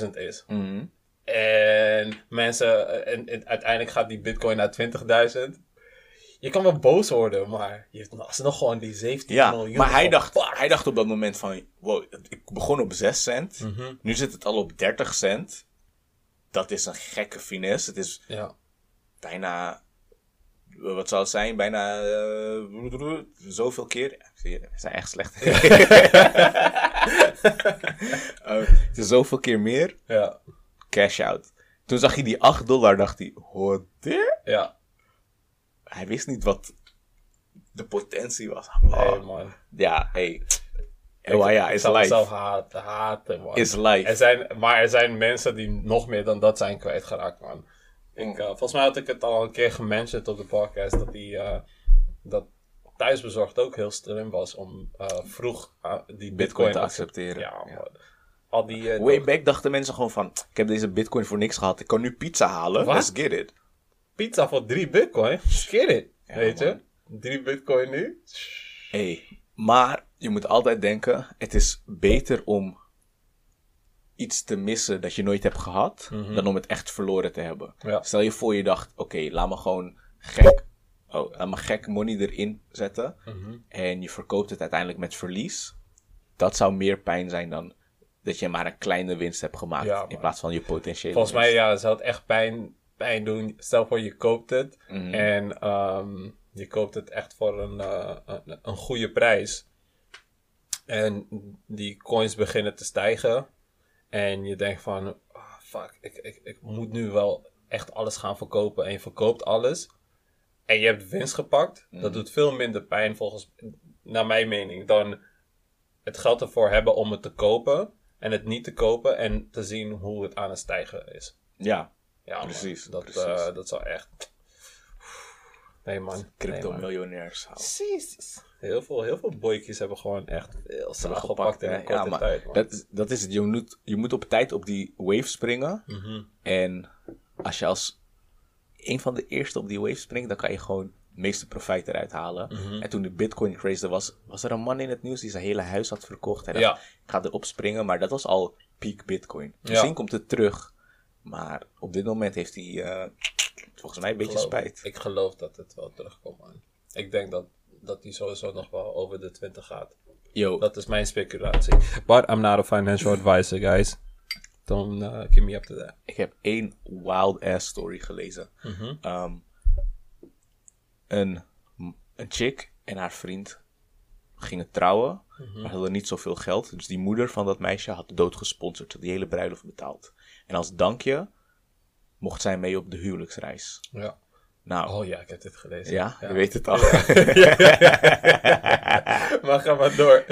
10.000 is. Mhm. En mensen, en, en uiteindelijk gaat die bitcoin naar 20.000. Je kan wel boos worden, maar je hebt alsnog gewoon die 17 Ja, miljoen. maar hij dacht, hij dacht op dat moment van, wow, ik begon op 6 cent. Mhm. Nu zit het al op 30 cent. Dat is een gekke finesse. Het is Ja, bijna, wat zou het zijn? Bijna eh, zoveel keer. Zijn echt slecht. Eh, het is zoveel keer meer. ja, Cash out. Toen zag hij die 8 dollar, dacht hij, the? ja. Hij wist niet wat de potentie was. Nee, Oh, man. ja, hey. Oh ja, is life. mezelf haten, haten, man. Is life. Er zijn, maar er zijn mensen die nog meer dan dat zijn kwijtgeraakt, man. Ik, eh, volgens mij had ik het al een keer gementiond op de podcast dat die eh, dat thuisbezorgd ook heel slim was om eh, vroeg die bitcoin, Bitcoin te accept- accepteren. Ja, Ja. Al die eh, Way back dachten mensen gewoon van, ik heb deze bitcoin voor niks gehad. Ik kan nu pizza halen. Wat? Let's get it. pizza voor drie bitcoin, get it, Ja, weet je? Drie bitcoin nu? Hey, maar je moet altijd denken, het is beter om iets te missen dat je nooit hebt gehad, dan om het echt verloren te hebben. Mhm. Ja. Stel je voor je dacht, oké, laat me gewoon gek, oh, laat me gek money erin zetten Mhm. en je verkoopt het uiteindelijk met verlies. Dat zou meer pijn zijn dan dat je maar een kleine winst hebt gemaakt Ja, in plaats van je potentiële Volgens mij ja, zou het echt pijn, pijn doen. Stel voor je koopt het Mhm. en ehm, je koopt het echt voor een, eh, een, een goede prijs. En die coins beginnen te stijgen. En je denkt van, ah, fuck, ik, ik, ik moet nu wel echt alles gaan verkopen. En je verkoopt alles. En je hebt winst gepakt. Mhm. Dat doet veel minder pijn volgens, naar mijn mening, dan het geld ervoor hebben om het te kopen. En het niet te kopen en te zien hoe het aan het stijgen is. Ja, Ja, Precies, man. Dat, precies. eh, dat zou echt. Nee, man. Crypto-miljonairs. hou. Jezus. Heel veel, heel veel boykies hebben gewoon echt veel slag gepakt in een korte ja, maar tijd, man. Dat, is- dat is het. Je moet, je moet op tijd op die wave springen. Mhm. En als je als een van de eerste op die wave springt, dan kan je gewoon meeste profijt eruit halen. Mhm. En toen de Bitcoin craze er was, was er een man in het nieuws die zijn hele huis had verkocht. Hij dacht, ik ga erop springen, maar dat was al peak Bitcoin. Misschien komt het terug, maar op dit moment heeft hij eh, volgens mij een beetje Geloof- spijt. Ik geloof dat het wel terugkomt, man. Ik denk dat, dat die sowieso nog wel over de 20 gaat. Yo, Dat is mijn speculatie. But I'm not a financial advisor, guys. Don't uh, give me up to that. ik heb één wild ass story gelezen. Mhm. Ehm, een, een chick en haar vriend gingen trouwen, Mhm. maar hadden niet zoveel geld. Dus die moeder van dat meisje had de dood gesponsord, die hele bruiloft betaald. En als dankje mocht zij mee op de huwelijksreis. Ja. Nou, Oh ja, ik heb dit gelezen. ja, je weet het al. maar ga maar door.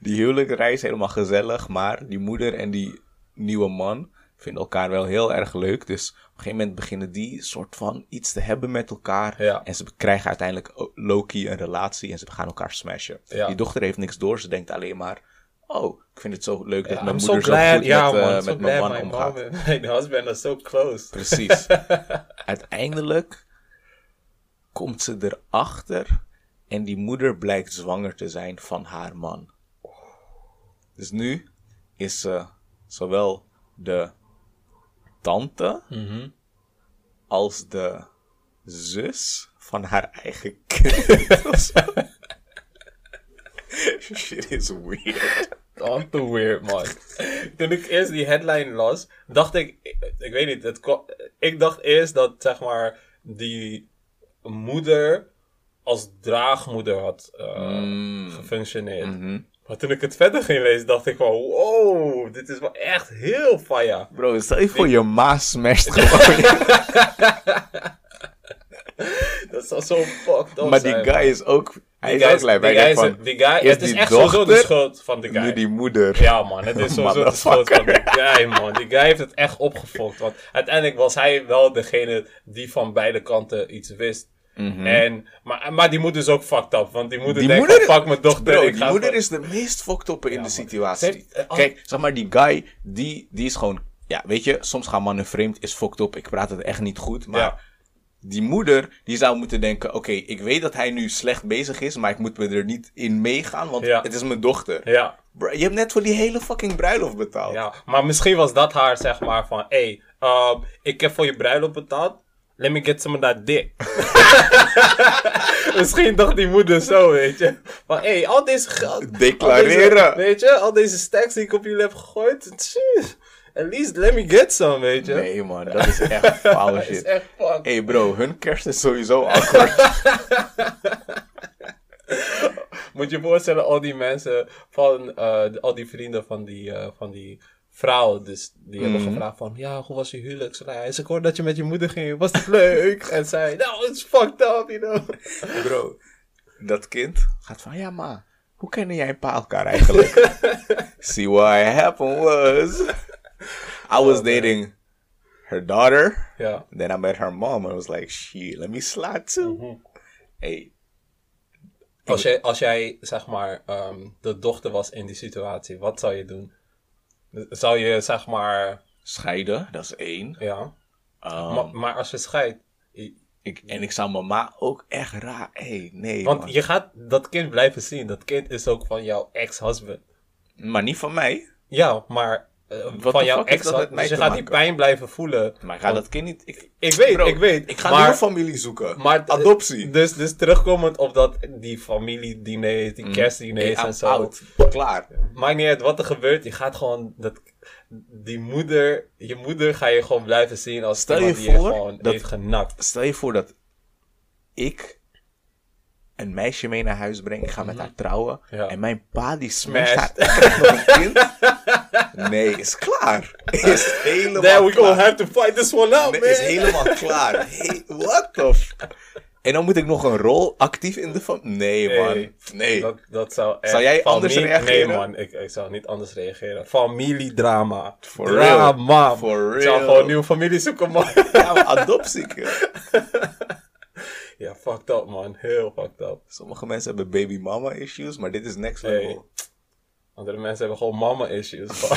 die huwelijksreis helemaal gezellig, maar die moeder en die nieuwe man vinden elkaar wel heel erg leuk. Dus op een gegeven moment beginnen die soort van iets te hebben met elkaar. Ja. En ze krijgen uiteindelijk o- low-key een relatie en ze gaan elkaar smashen. Ja. Die dochter heeft niks door, ze denkt alleen maar... oh, ik vind het zo leuk dat mijn so moeder zo glad, goed ja met, eh, man, met so mijn man my omgaat. mom and my husband are so close. Precies. Uiteindelijk komt ze erachter en die moeder blijkt zwanger te zijn van haar man. Dus nu is ze zowel de tante als de zus van haar eigen kind. Shit is weird. Too weird, man. Toen ik eerst die headline las, dacht ik, ik, weet niet, het, ik dacht eerst dat, zeg maar, die moeder als draagmoeder had eh, gefunctioneerd. Maar toen ik het verder ging lezen, dacht ik van, wow, dit is wel echt heel faya. Bro, stel je voor je ma smasht gewoon. Dat zou zo fucked up maar die zijn, guy man. is ook... Hij Die is ook lijp. die guy van, die guy, is het is die echt sowieso de schuld van de guy. Nu die moeder. Ja, man, het is sowieso de schuld van die guy, man. Die guy heeft het echt opgefokt. Want uiteindelijk was hij wel degene die van beide kanten iets wist. En, maar, maar die moeder is ook fucked up. Want die moeder Mhm. Die denkt moeder- fuck mijn dochter. Bro, ik die ga moeder is de meest fucked up in de situatie. Eh, Kijk, zeg maar, die guy, die, die is gewoon... Ja, weet je, soms gaan mannen vreemd, is fucked up. Ik praat het echt niet goed, maar... Ja. Die moeder, die zou moeten denken... Oké, ik weet dat hij nu slecht bezig is, maar ik moet me er niet in meegaan, want Ja. het is mijn dochter. Ja, Bro, je hebt net voor die hele fucking bruiloft betaald. ja, maar misschien was dat haar, zeg maar, van... Hé, hey, ik heb voor je bruiloft betaald. Let me get some of that dick. Misschien dacht die moeder zo, weet je. Van, hé, hey, al deze geld... Declareren. deze- weet je, al deze stacks die ik op jullie heb gegooid. tjus, At least let me get some, weet je. Nee man, dat is echt foul Dat is shit. echt fuck. Hey bro, hun kerst is sowieso awkward. Moet je je voorstellen, al die mensen van, eh, al die vrienden van die, eh, van die vrouw, dus die hebben gevraagd van, ja, hoe was je huwelijksreis? Ik hoorde dat je met je moeder ging, was het leuk? en zij, nou, it's fucked up, you know. Bro, dat kind gaat van, ja ma, hoe kennen jij en pa elkaar eigenlijk? See what happened was, I was dating her daughter, Ja, then I met her mom and I was like, shit, let me slide too. Hey, als jij, als jij, zeg maar, ehm, de dochter was in die situatie, wat zou je doen? Zou je, zeg maar, scheiden, dat is één. ja, Um, maar, maar als je scheidt, ik, en ik zou mama ook echt raar, hey, nee want man. je gaat dat kind blijven zien, dat kind is ook van jouw ex-husband. Maar niet van mij. Ja, maar van the jouw ex, je te gaat die pijn blijven voelen. Maar ik ga dat kind niet... Ik, Ik weet, Bro, ik weet. Ik ga maar, nieuwe familie zoeken. maar Adoptie. Dus, dus terugkomend op dat, die familiediners, die kerstdiners Hey, en zo. out. Klaar. Maakt niet uit wat er gebeurt, je gaat gewoon, dat, die moeder, je moeder ga je gewoon blijven zien als Stel je die je gewoon dat- heeft genakt. Stel je voor dat ik een meisje mee naar huis breng. Ik ga met haar trouwen. Ja. En mijn pa die smasht Smash. haar. Ik krijg nog een kind. Nee, is klaar. Is helemaal Then we klaar. have to fight this one out, Nee, man. is helemaal klaar. Hey, what the f... En dan moet ik nog een rol actief in de familie. Nee, Nee, man. Nee. Dat, dat zou echt... Zou jij anders reageren? Nee, man. Ik, ik zou niet anders reageren. Familiedrama. For Drama. real. For Ik zou real. gewoon een nieuwe familie zoeken, man. Ja, maar adoptie. ja, fucked up, man. Heel fucked up. Sommige mensen hebben baby mama issues, maar dit is next level. Hey. Andere mensen hebben gewoon mama-issues.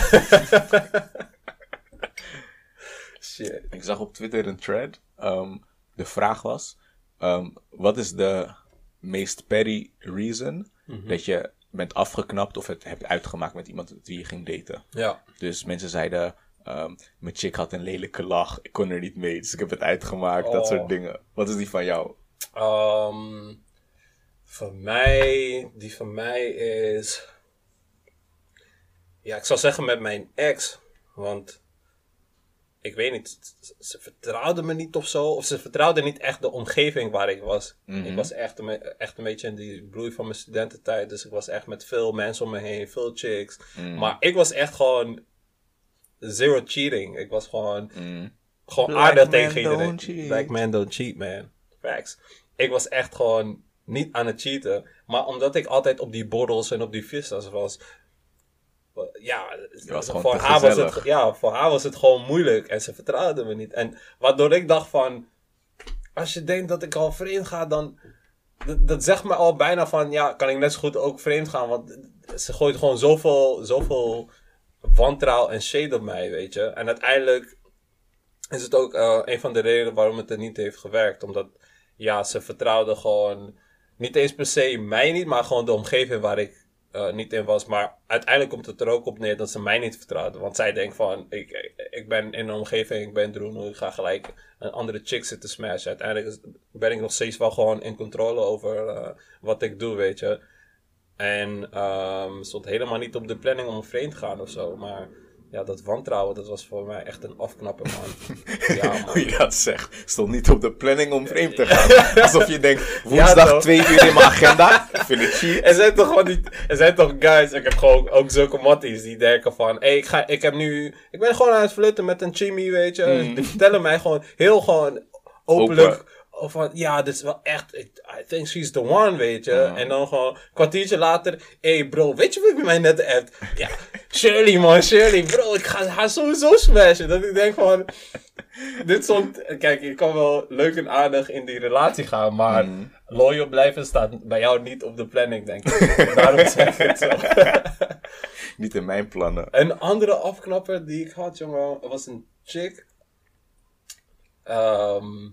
Shit. Ik zag op Twitter een thread. ehm, de vraag was: ehm, wat is de meest petty reason Mhm. dat je bent afgeknapt of het hebt uitgemaakt met iemand met wie je ging daten? Ja. Dus mensen zeiden: ehm, mijn chick had een lelijke lach, ik kon er niet mee, dus ik heb het uitgemaakt, dat Oh. soort dingen. Wat is die van jou? Ehm, voor mij, die van mij is. Ja, ik zou zeggen met mijn ex. Want ik weet niet, ze- vertrouwde me niet of zo. Of ze vertrouwde niet echt de omgeving waar ik was. Ik was echt een, echt een beetje in die bloei van mijn studententijd. Dus ik was echt met veel mensen om me heen, veel chicks. Maar ik was echt gewoon zero cheating. Ik was gewoon gewoon Black aardig tegen iedereen. don't cheat. Black man don't cheat, man. Facts. Ik was echt gewoon niet aan het cheaten. Maar omdat ik altijd op die borrels en op die vistas was. Ja, was voor, haar was het, ja, voor haar was het gewoon moeilijk. En ze vertrouwde me niet. En waardoor ik dacht van... Als je denkt dat ik al vreemd ga, dan... Dat, dat zegt me al bijna van... Ja, kan ik net zo goed ook vreemd gaan. Want ze gooit gewoon zoveel, zoveel wantrouwen en shade op mij, weet je. En uiteindelijk is het ook eh, een van de redenen waarom het er niet heeft gewerkt. Omdat, ja, ze vertrouwde gewoon niet eens per se mij niet, maar gewoon de omgeving waar ik eh, niet in was. Maar uiteindelijk komt het er ook op neer dat ze mij niet vertrouwde. Want zij denkt van, ik, ik ben in een omgeving, ik ben Droen, ik ga gelijk een andere chick zitten smashen. Uiteindelijk ben ik nog steeds wel gewoon in controle over eh, wat ik doe, weet je. En ehm stond helemaal niet op de planning om vreemd te gaan of zo. Maar ja, dat wantrouwen, dat was voor mij echt een afknapper, man. ja, man. Hoe je dat zegt. Stond niet op de planning om vreemd te gaan. Alsof je denkt, woensdag toch? twee uur in mijn agenda. Ik vind het cheap. Er zijn toch gewoon niet, er zijn toch guys, ik heb gewoon ook zulke matties die denken van, hey, ik, ga, ik heb nu, ik ben gewoon aan het flirten met een chimmy, weet je. Die vertellen mij gewoon heel gewoon openlijk Open. Of van, ja, dit is wel echt, I think she's the one, weet je. En dan gewoon een kwartiertje later, hey bro, weet je wie bij mij net appt? Ja, Shirley man, Shirley, bro, ik ga haar sowieso smashen. Dat ik denk van, dit stond, kijk, je kan wel leuk en aardig in die relatie gaan, maar loyal blijven staat bij jou niet op de planning, denk ik. Daarom zeg ik het zo. Niet in mijn plannen. Een andere afknapper die ik had, jongen, was een chick. Ehm,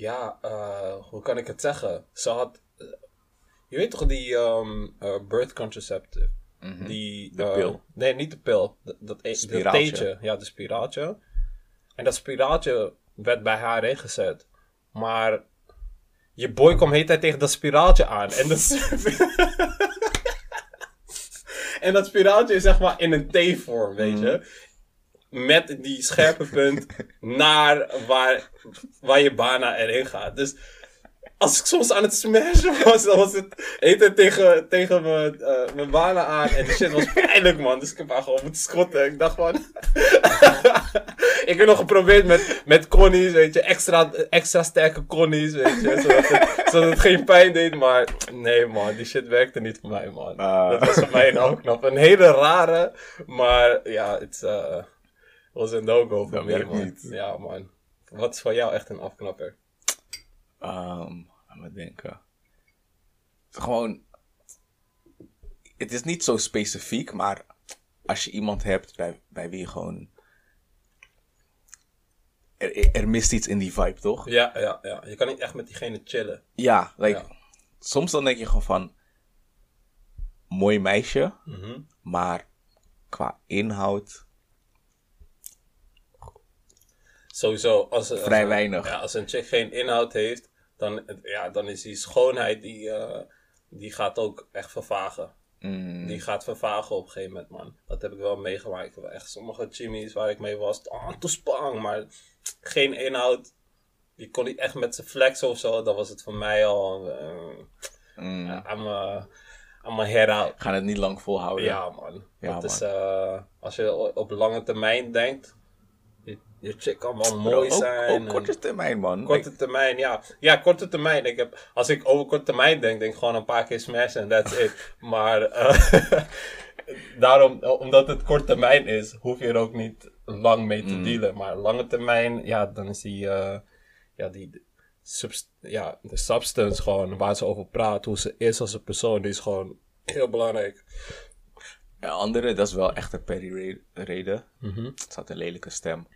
ja, eh, hoe kan ik het zeggen? Ze had, eh, je weet toch die ehm, eh, birth contraceptive? Die, Mhm. De eh, pil. Nee, niet de pil. Dat, dat, e- dat theetje. Ja, de spiraaltje. En dat spiraaltje werd bij haar ingezet. Maar je boy kwam de hele tijd tegen dat spiraaltje aan. En dat, en dat spiraaltje is zeg maar in een T-vorm, weet je. Met die scherpe punt naar waar, waar je bijna erin gaat. Dus als ik soms aan het smashen was, dan was het eten tegen, tegen mijn, eh, mijn banen aan. En die shit was pijnlijk, man. Dus ik heb haar gewoon moeten schotten. Ik dacht van... ik heb nog geprobeerd met, met connies, weet je. Extra, extra sterke connies, weet je. Zodat het, zodat het geen pijn deed. Maar nee, man. Die shit werkte niet voor mij, man. Ah. Dat was voor mij een afknap. Een hele rare. Maar ja, het eh, was een no-go voor mij, man. niet. Ja, man. Wat is voor jou echt een afknapper? Ehm laat me denken. Het is Gewoon. Het is niet zo specifiek, maar als je iemand hebt bij, bij wie je gewoon. Er, er mist iets in die vibe, toch? Ja, ja, ja. Je kan niet echt met diegene chillen. Ja, like, Ja. soms dan denk je gewoon van. Mooi meisje, Mhm. maar qua inhoud. Sowieso. Als, als Vrij weinig. Ja, als een chick geen inhoud heeft, dan, ja, dan is die schoonheid, die, eh, die gaat ook echt vervagen. mm, Die gaat vervagen op een gegeven moment, man. Dat heb ik wel meegemaakt. Echt sommige chimmies waar ik mee was, oh, te spang, maar geen inhoud. Die kon niet echt met zijn flexen of zo. Dan was het voor mij al, uh, mm, I'm a, I'm a head out. gaan het niet lang volhouden. Ja, man. Ja, dat is, eh, als je op lange termijn denkt, je, wel Bro, mooi ook, zijn. ook en- korte termijn, man. Korte termijn, ja. Ja, korte termijn. Ik heb, als ik over korte termijn denk, denk ik gewoon een paar keer smashen en that's it. Maar eh, daarom, omdat het korte termijn is, hoef je er ook niet lang mee te dealen. Maar lange termijn, ja, dan is die, eh, ja, die subst- ja, de substance gewoon waar ze over praat, hoe ze is als een persoon, die is gewoon heel belangrijk. Ja, andere, dat is wel echt een Perry-reden. Mhm. Het had een lelijke stem.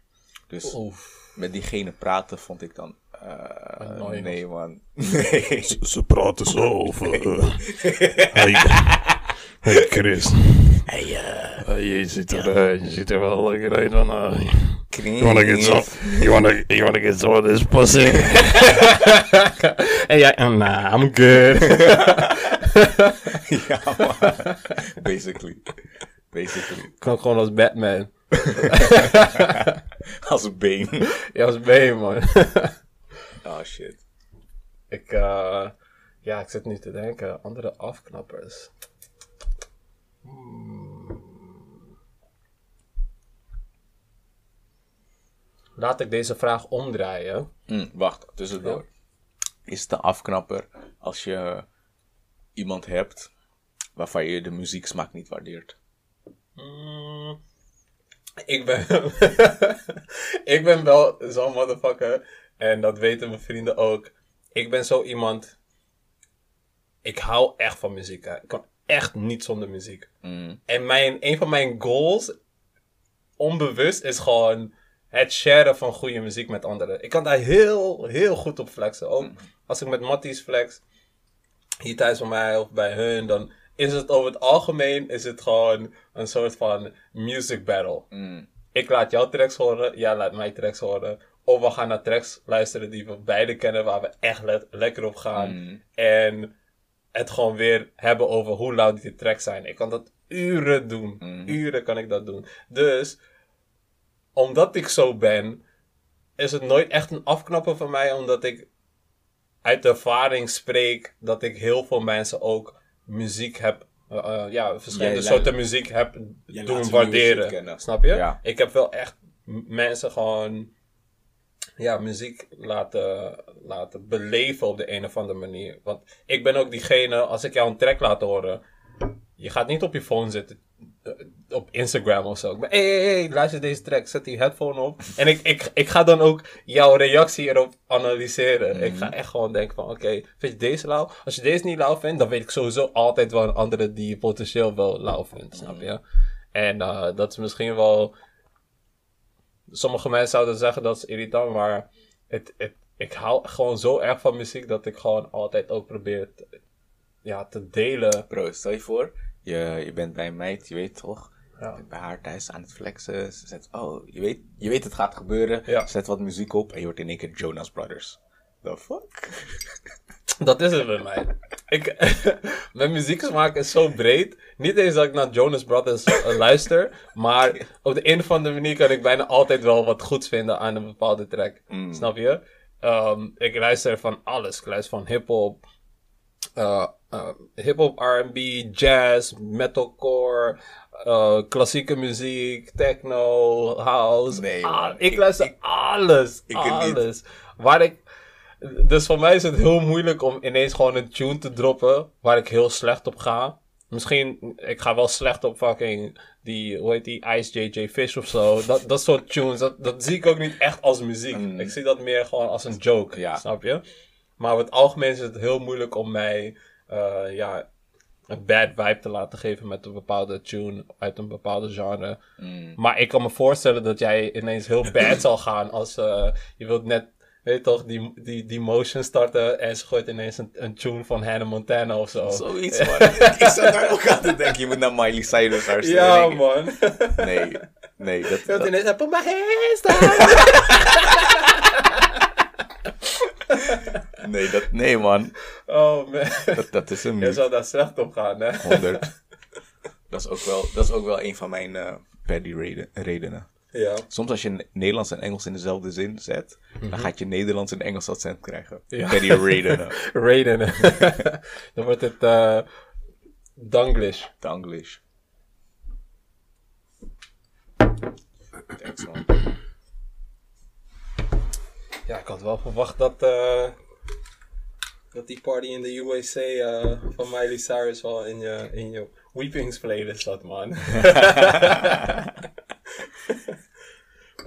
Dus Oef. met diegene praten vond ik dan... eh, Annoying. nee, man. Nee. Ze praten zo over. eh, hey, hey Chris. Hey, Hey, je, ziet er, je ziet er wel lekker uit van. Chris. you wanna get some? You wanna, you wanna get some of this pussy? Jij, uh, nah, I'm good. ja, man. Basically. Basically. Ik kan gewoon als Batman. Als been. Ja, als B, man. Oh, shit. ik, eh, ja, ik zit nu te denken. Andere afknappers. Hmm. Laat ik deze vraag omdraaien. Hm, wacht, tussendoor. Is het een afknapper als je iemand hebt waarvan je de muzieksmaak niet waardeert? Mm, ik ben. ik ben wel zo'n motherfucker. En dat weten mijn vrienden ook. Ik ben zo iemand. Ik hou echt van muziek. Hè. Ik kan echt niet zonder muziek. Mm. En mijn, een van mijn goals, onbewust, is gewoon het sharen van goede muziek met anderen. Ik kan daar heel, heel goed op flexen. Ook als ik met Matties flex, hier thuis bij mij of bij hun, dan is het over het algemeen is het gewoon een soort van music battle. Mm. Ik laat jouw tracks horen, jij laat mijn tracks horen. Of we gaan naar tracks luisteren die we beide kennen, waar we echt le- lekker op gaan. Mm. En het gewoon weer hebben over hoe loud die tracks zijn. Ik kan dat uren doen. Mm. Uren kan ik dat doen. Dus, omdat ik zo ben, is het nooit echt een afknappen van mij, omdat ik uit ervaring spreek dat ik heel veel mensen ook muziek heb, eh, eh, ja, verschillende Jij soorten muziek heb doen waarderen. Snap je? Ja. Ik heb wel echt mensen gewoon ja, muziek laten, laten beleven op de een of andere manier. Want ik ben ook diegene, als ik jou een track laat horen, je gaat niet op je phone zitten. Eh, Op Instagram of zo. Ik ben, hey, hey, hey, luister deze track, zet die headphone op. En ik, ik, ik ga dan ook jouw reactie erop analyseren. Ik ga echt gewoon denken van, oké, vind je deze lauw? Als je deze niet lauw vindt, dan weet ik sowieso altijd wel een andere die je potentieel wel lauw vindt, snap je? En eh, dat is misschien wel sommige mensen zouden zeggen dat is irritant, maar het, het, ik hou gewoon zo erg van muziek dat ik gewoon altijd ook probeer te, ja, te delen. Bro, stel je voor, je, je bent bij een meid, je weet toch? Ja. Je bent bij haar thuis aan het flexen. Ze zet, oh, je weet, je weet het gaat gebeuren. Ja. Zet wat muziek op en je hoort in één keer Jonas Brothers. The fuck? Dat is het bij mij. Ik, mijn muzieksmaak is zo breed. Niet eens dat ik naar Jonas Brothers eh, luister, maar op de een of andere manier kan ik bijna altijd wel wat goeds vinden aan een bepaalde track. Snap je? Ehm, ik luister van alles. Ik luister van hip-hop, eh, eh, hip-hop, RB, jazz, metalcore, eh, klassieke muziek, techno, house. Nee, man. ik Ik- luister ik- alles. ik alles. Waar ik. Dus voor mij is het heel moeilijk om ineens gewoon een tune te droppen waar ik heel slecht op ga. Misschien, ik ga wel slecht op fucking die, hoe heet die, Ice JJ Fish of zo. Dat, dat soort tunes, dat, dat zie ik ook niet echt als muziek. Mm. Ik zie dat meer gewoon als een joke, Ja. snap je? Maar over het algemeen is het heel moeilijk om mij, eh, ja, een bad vibe te laten geven met een bepaalde tune uit een bepaalde genre. Mm. Maar ik kan me voorstellen dat jij ineens heel bad zal gaan als eh, je wilt net, weet toch, die, die, die motion starten en ze gooit ineens een, een tune van Hannah Montana of zo. Zoiets, man. ik zat daar ook aan te denken, je moet naar Miley Cyrus luisteren. Ja, man. Nee, nee, dat, Je wilt dat, ineens, put my hands down. nee, dat, nee, man. Oh man. Dat, dat is hem Je zou daar slecht op gaan, hè? 100. Dat is ook wel, dat is ook wel een van mijn eh paddy reden, redenen. Ja. Soms als je Nederlands en Engels in dezelfde zin zet, dan gaat je Nederlands en Engels accent krijgen. Mhm. Ja. Paddy redenen. Raiden. Dan wordt het eh Danglish. Danglish. Man. Ja, ik had wel verwacht dat, eh, dat die party in de USA eh, van Miley Cyrus wel in je, in je Weepings playlist zat, man.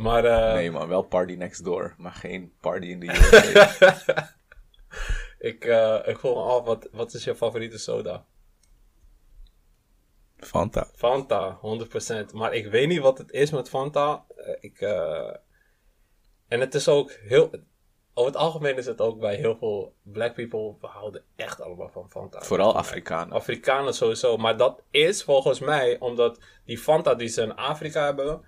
maar eh, Nee, man, wel Party Next Door, maar geen Party in de USA. ik, eh, ik vroeg me af, wat, wat is je favoriete soda? Fanta. Fanta, 100%. Maar ik weet niet wat het is met Fanta. Eh, ik, eh, En het is ook heel... Over het algemeen is het ook bij heel veel black people... We houden echt allemaal van Fanta. Vooral Afrikanen. Afrikanen sowieso. Maar dat is volgens mij omdat die Fanta die ze in Afrika hebben.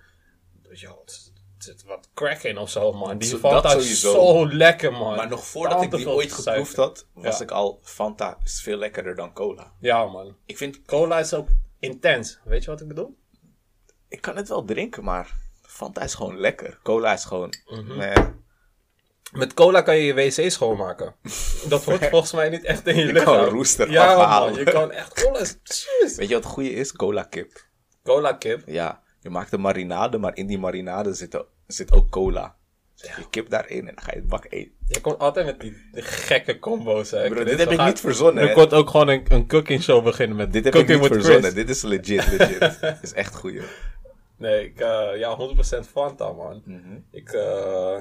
Ja, het zit wat crack in of zo, man. Die Fanta is zo lekker, man. Maar nog voordat ik die ooit geproefd had, was Ja. ik al Fanta is veel lekkerder dan cola. Ja, man. Ik vind, Cola is ook intens. Weet je wat ik bedoel? ik kan het wel drinken, maar Fanta is gewoon lekker. Cola is gewoon, Mhm. nee. Met cola kan je je wc schoonmaken. Dat wordt volgens mij niet echt in je lichaam. kan roest eraf Ja, halen. man. Je kan echt cola. Jeez. Weet je wat het goede is? Cola kip. Cola kip. Ja, je maakt een marinade, maar in die marinade zit, er- zit ook cola. Zet je kip daarin en dan ga je het bak eten. Je komt altijd met die, die gekke combo's, hè. Bro, dit heb ik niet verzonnen, Er hè. komt ook gewoon een, een cooking show beginnen met Dit heb ik niet verzonnen. Chris. Dit is legit, legit. Dit is echt goeie. Nee, ik, eh, ja, 100% Fanta, man. Mhm. Ik, eh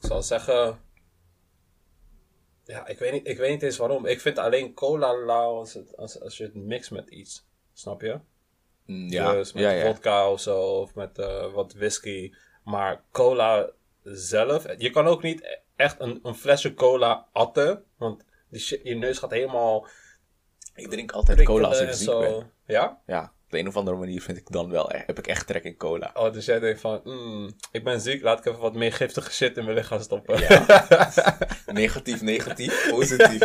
ik zal zeggen... Ja, ik weet, niet, ik weet niet eens waarom. Ik vind alleen cola lauw als, het, als, als je het mixt met iets. Snap je? Mm, Ja, Dus met ja, ja. vodka of zo, of met eh, wat whisky. Maar cola zelf, je kan ook niet echt een, een flesje cola atten. Want die shit, je neus gaat helemaal Ik drink altijd cola als ik ziek ben. Ja? Ja, op de een of andere manier vind ik dan wel, e- heb ik echt trek in cola. Oh, dus jij denkt van, mm, ik ben ziek, laat ik even wat meer giftige shit in mijn lichaam stoppen. Negatief, negatief, positief.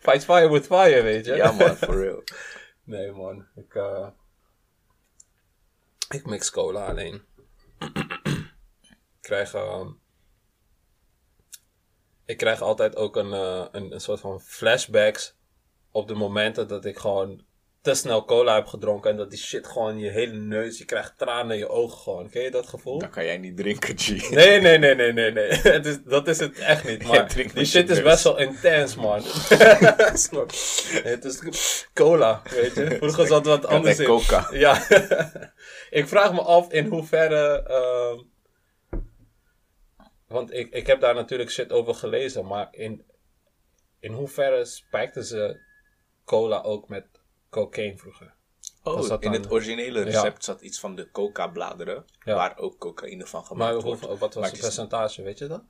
Fight fire with fire, weet je? Ja man, for real. Nee man, ik, eh, ik mix cola alleen. ik krijg, ehm, ik krijg altijd ook een, eh, een, een soort van flashbacks op de momenten dat ik gewoon te snel cola heb gedronken en dat die shit gewoon je hele neus, je krijgt tranen in je ogen gewoon. Ken je dat gevoel? Dan kan jij niet drinken, G. Nee, nee, nee, nee, nee, nee. Het is, dat is het echt niet. Maar drinkt die shit is best wel intens, man. Het is cola, weet je. Vroeger zat wat anders in. coca. Ja. ik vraag me af in hoeverre... ehm, want ik, ik heb daar natuurlijk shit over gelezen. Maar in, in hoeverre spijkten ze cola ook met cocaïne vroeger? Oh, in het originele recept zat iets van de coca-bladeren, Ja. waar ook cocaïne van Maar gemaakt hoeveel, wordt. wat was Maar het is- percentage, weet je dat?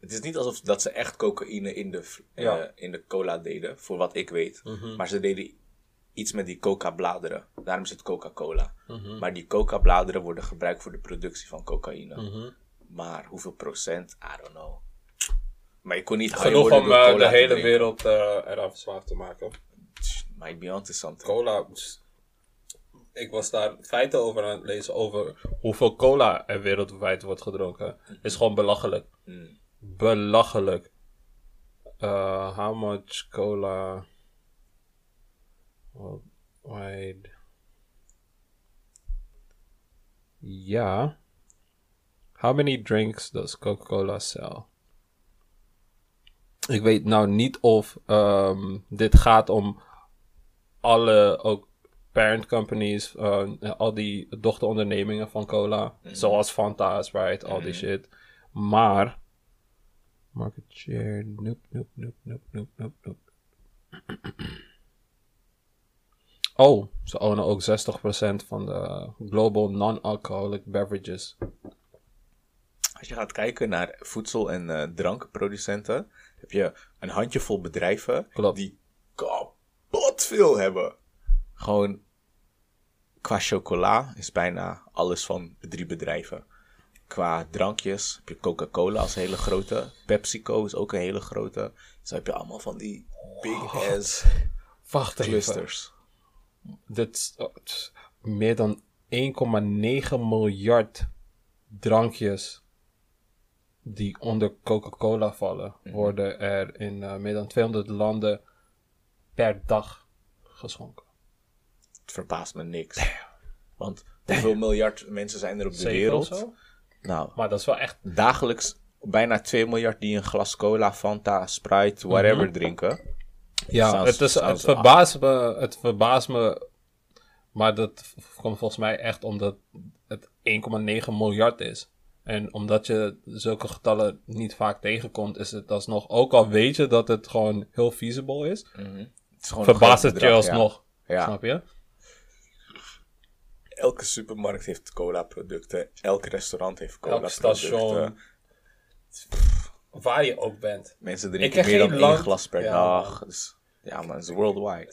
Het is niet alsof dat ze echt cocaïne in de, eh, in de cola deden, voor wat ik weet. Mhm. Maar ze deden iets met die coca-bladeren. Daarom zit Coca-Cola. Mhm. Maar die coca-bladeren worden gebruikt voor de productie van cocaïne. Mhm. Maar hoeveel procent? I don't know. Maar je kon niet Genoeg om eh, de hele drinken. wereld eh eraan verslaafd te maken. Might be onto something. Cola. Ik was daar feiten over aan het lezen over hoeveel cola er wereldwijd wordt gedronken. Is gewoon belachelijk. Mm. Belachelijk. Uh, how much cola worldwide? Ja. How many drinks does Coca-Cola sell? Ik weet nou niet of ehm, dit gaat om alle ook parent companies, eh, al die dochterondernemingen van cola, zoals Fanta, Sprite, al die shit. Maar market share, nope, nope, nope, nope, nope, nope, nope. Oh, ze ownen ook 60% van de global non-alcoholic beverages. Als je gaat kijken naar voedsel- en eh, drankproducenten, heb je een handjevol bedrijven Klopt. die kapot veel hebben. Gewoon qua chocola is bijna alles van de drie bedrijven. Qua drankjes heb je Coca-Cola als hele grote. PepsiCo is ook een hele grote. Zo heb je allemaal van die big ass Wacht even. clusters. Dit is oh, meer dan 1,9 miljard drankjes die onder Coca-Cola vallen, worden er in eh, meer dan 200 landen per dag geschonken. Het verbaast me niks. Want hoeveel miljard mensen zijn er op de Zeven wereld? of zo? Nou, Maar dat is wel echt. dagelijks bijna 2 miljard die een glas cola, Fanta, Sprite, whatever Mhm. drinken. Ja, Sounds- het, is, het verbaast me. Het verbaast me. Maar dat komt volgens mij echt omdat het 1,9 miljard is. En omdat je zulke getallen niet vaak tegenkomt, is het alsnog. Ook al weet je dat het gewoon heel feasible is, is een verbaast het je alsnog. Ja. Snap je? Elke supermarkt heeft cola producten. Elk restaurant heeft cola Elk station. producten. Waar je ook bent. Mensen drinken ken meer dan één glas per Ja, dag. Dus, ja man, het is worldwide.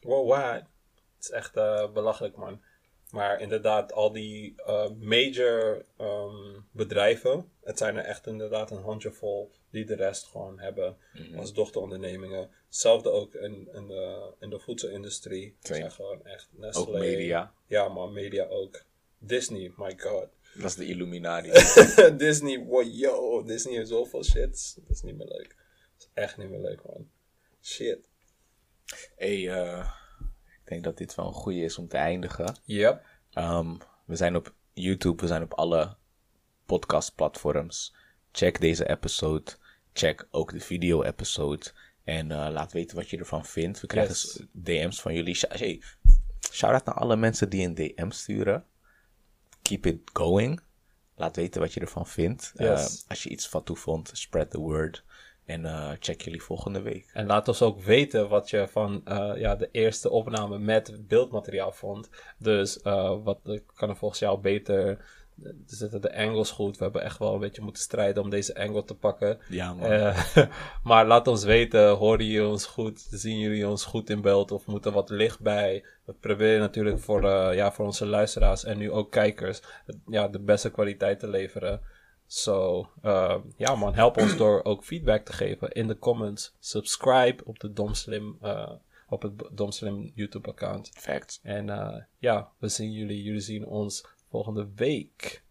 Worldwide. Het is echt eh, belachelijk, man. Maar inderdaad, al die eh, major ehm, bedrijven, het zijn er echt inderdaad een handjevol die de rest gewoon hebben Mhm. als dochterondernemingen. Hetzelfde ook in, in, de, in de voedselindustrie. Same. zijn gewoon echt Nestlé. Ook media. Ja, maar media ook. Disney, my god. Dat is de Illuminati. Disney, wow, yo, Disney heeft zoveel shit. Dat is niet meer leuk. Dat is echt niet meer leuk, man. Shit. hey, eh, ik denk dat dit wel een goede is om te eindigen. Yep. Ehm, we zijn op YouTube, we zijn op alle podcastplatforms. Check deze episode. Check ook de video-episode. En eh, laat weten wat je ervan vindt. We krijgen Yes. DM's van jullie. Hey, shout out naar alle mensen die een DM sturen. Keep it going. laat weten wat je ervan vindt. Yes. Eh, als je iets van toe vond, spread the word. En eh, check jullie volgende week. En laat ons ook weten wat je van ja, de eerste opname met beeldmateriaal vond. Dus wat kan er volgens jou beter? Er zitten de angles goed. We hebben echt wel een beetje moeten strijden om deze angle te pakken. Ja, man. Eh, maar laat ons weten, horen jullie ons goed? Zien jullie ons goed in beeld? Of moet er wat licht bij? We proberen natuurlijk voor, eh, ja, voor onze luisteraars en nu ook kijkers ja, de beste kwaliteit te leveren. So, eh, ja man, help ons door ook feedback te geven in de comments. Subscribe op de Domslim, op het Domslim YouTube account. Facts. En ja, we zien jullie, jullie zien ons volgende week.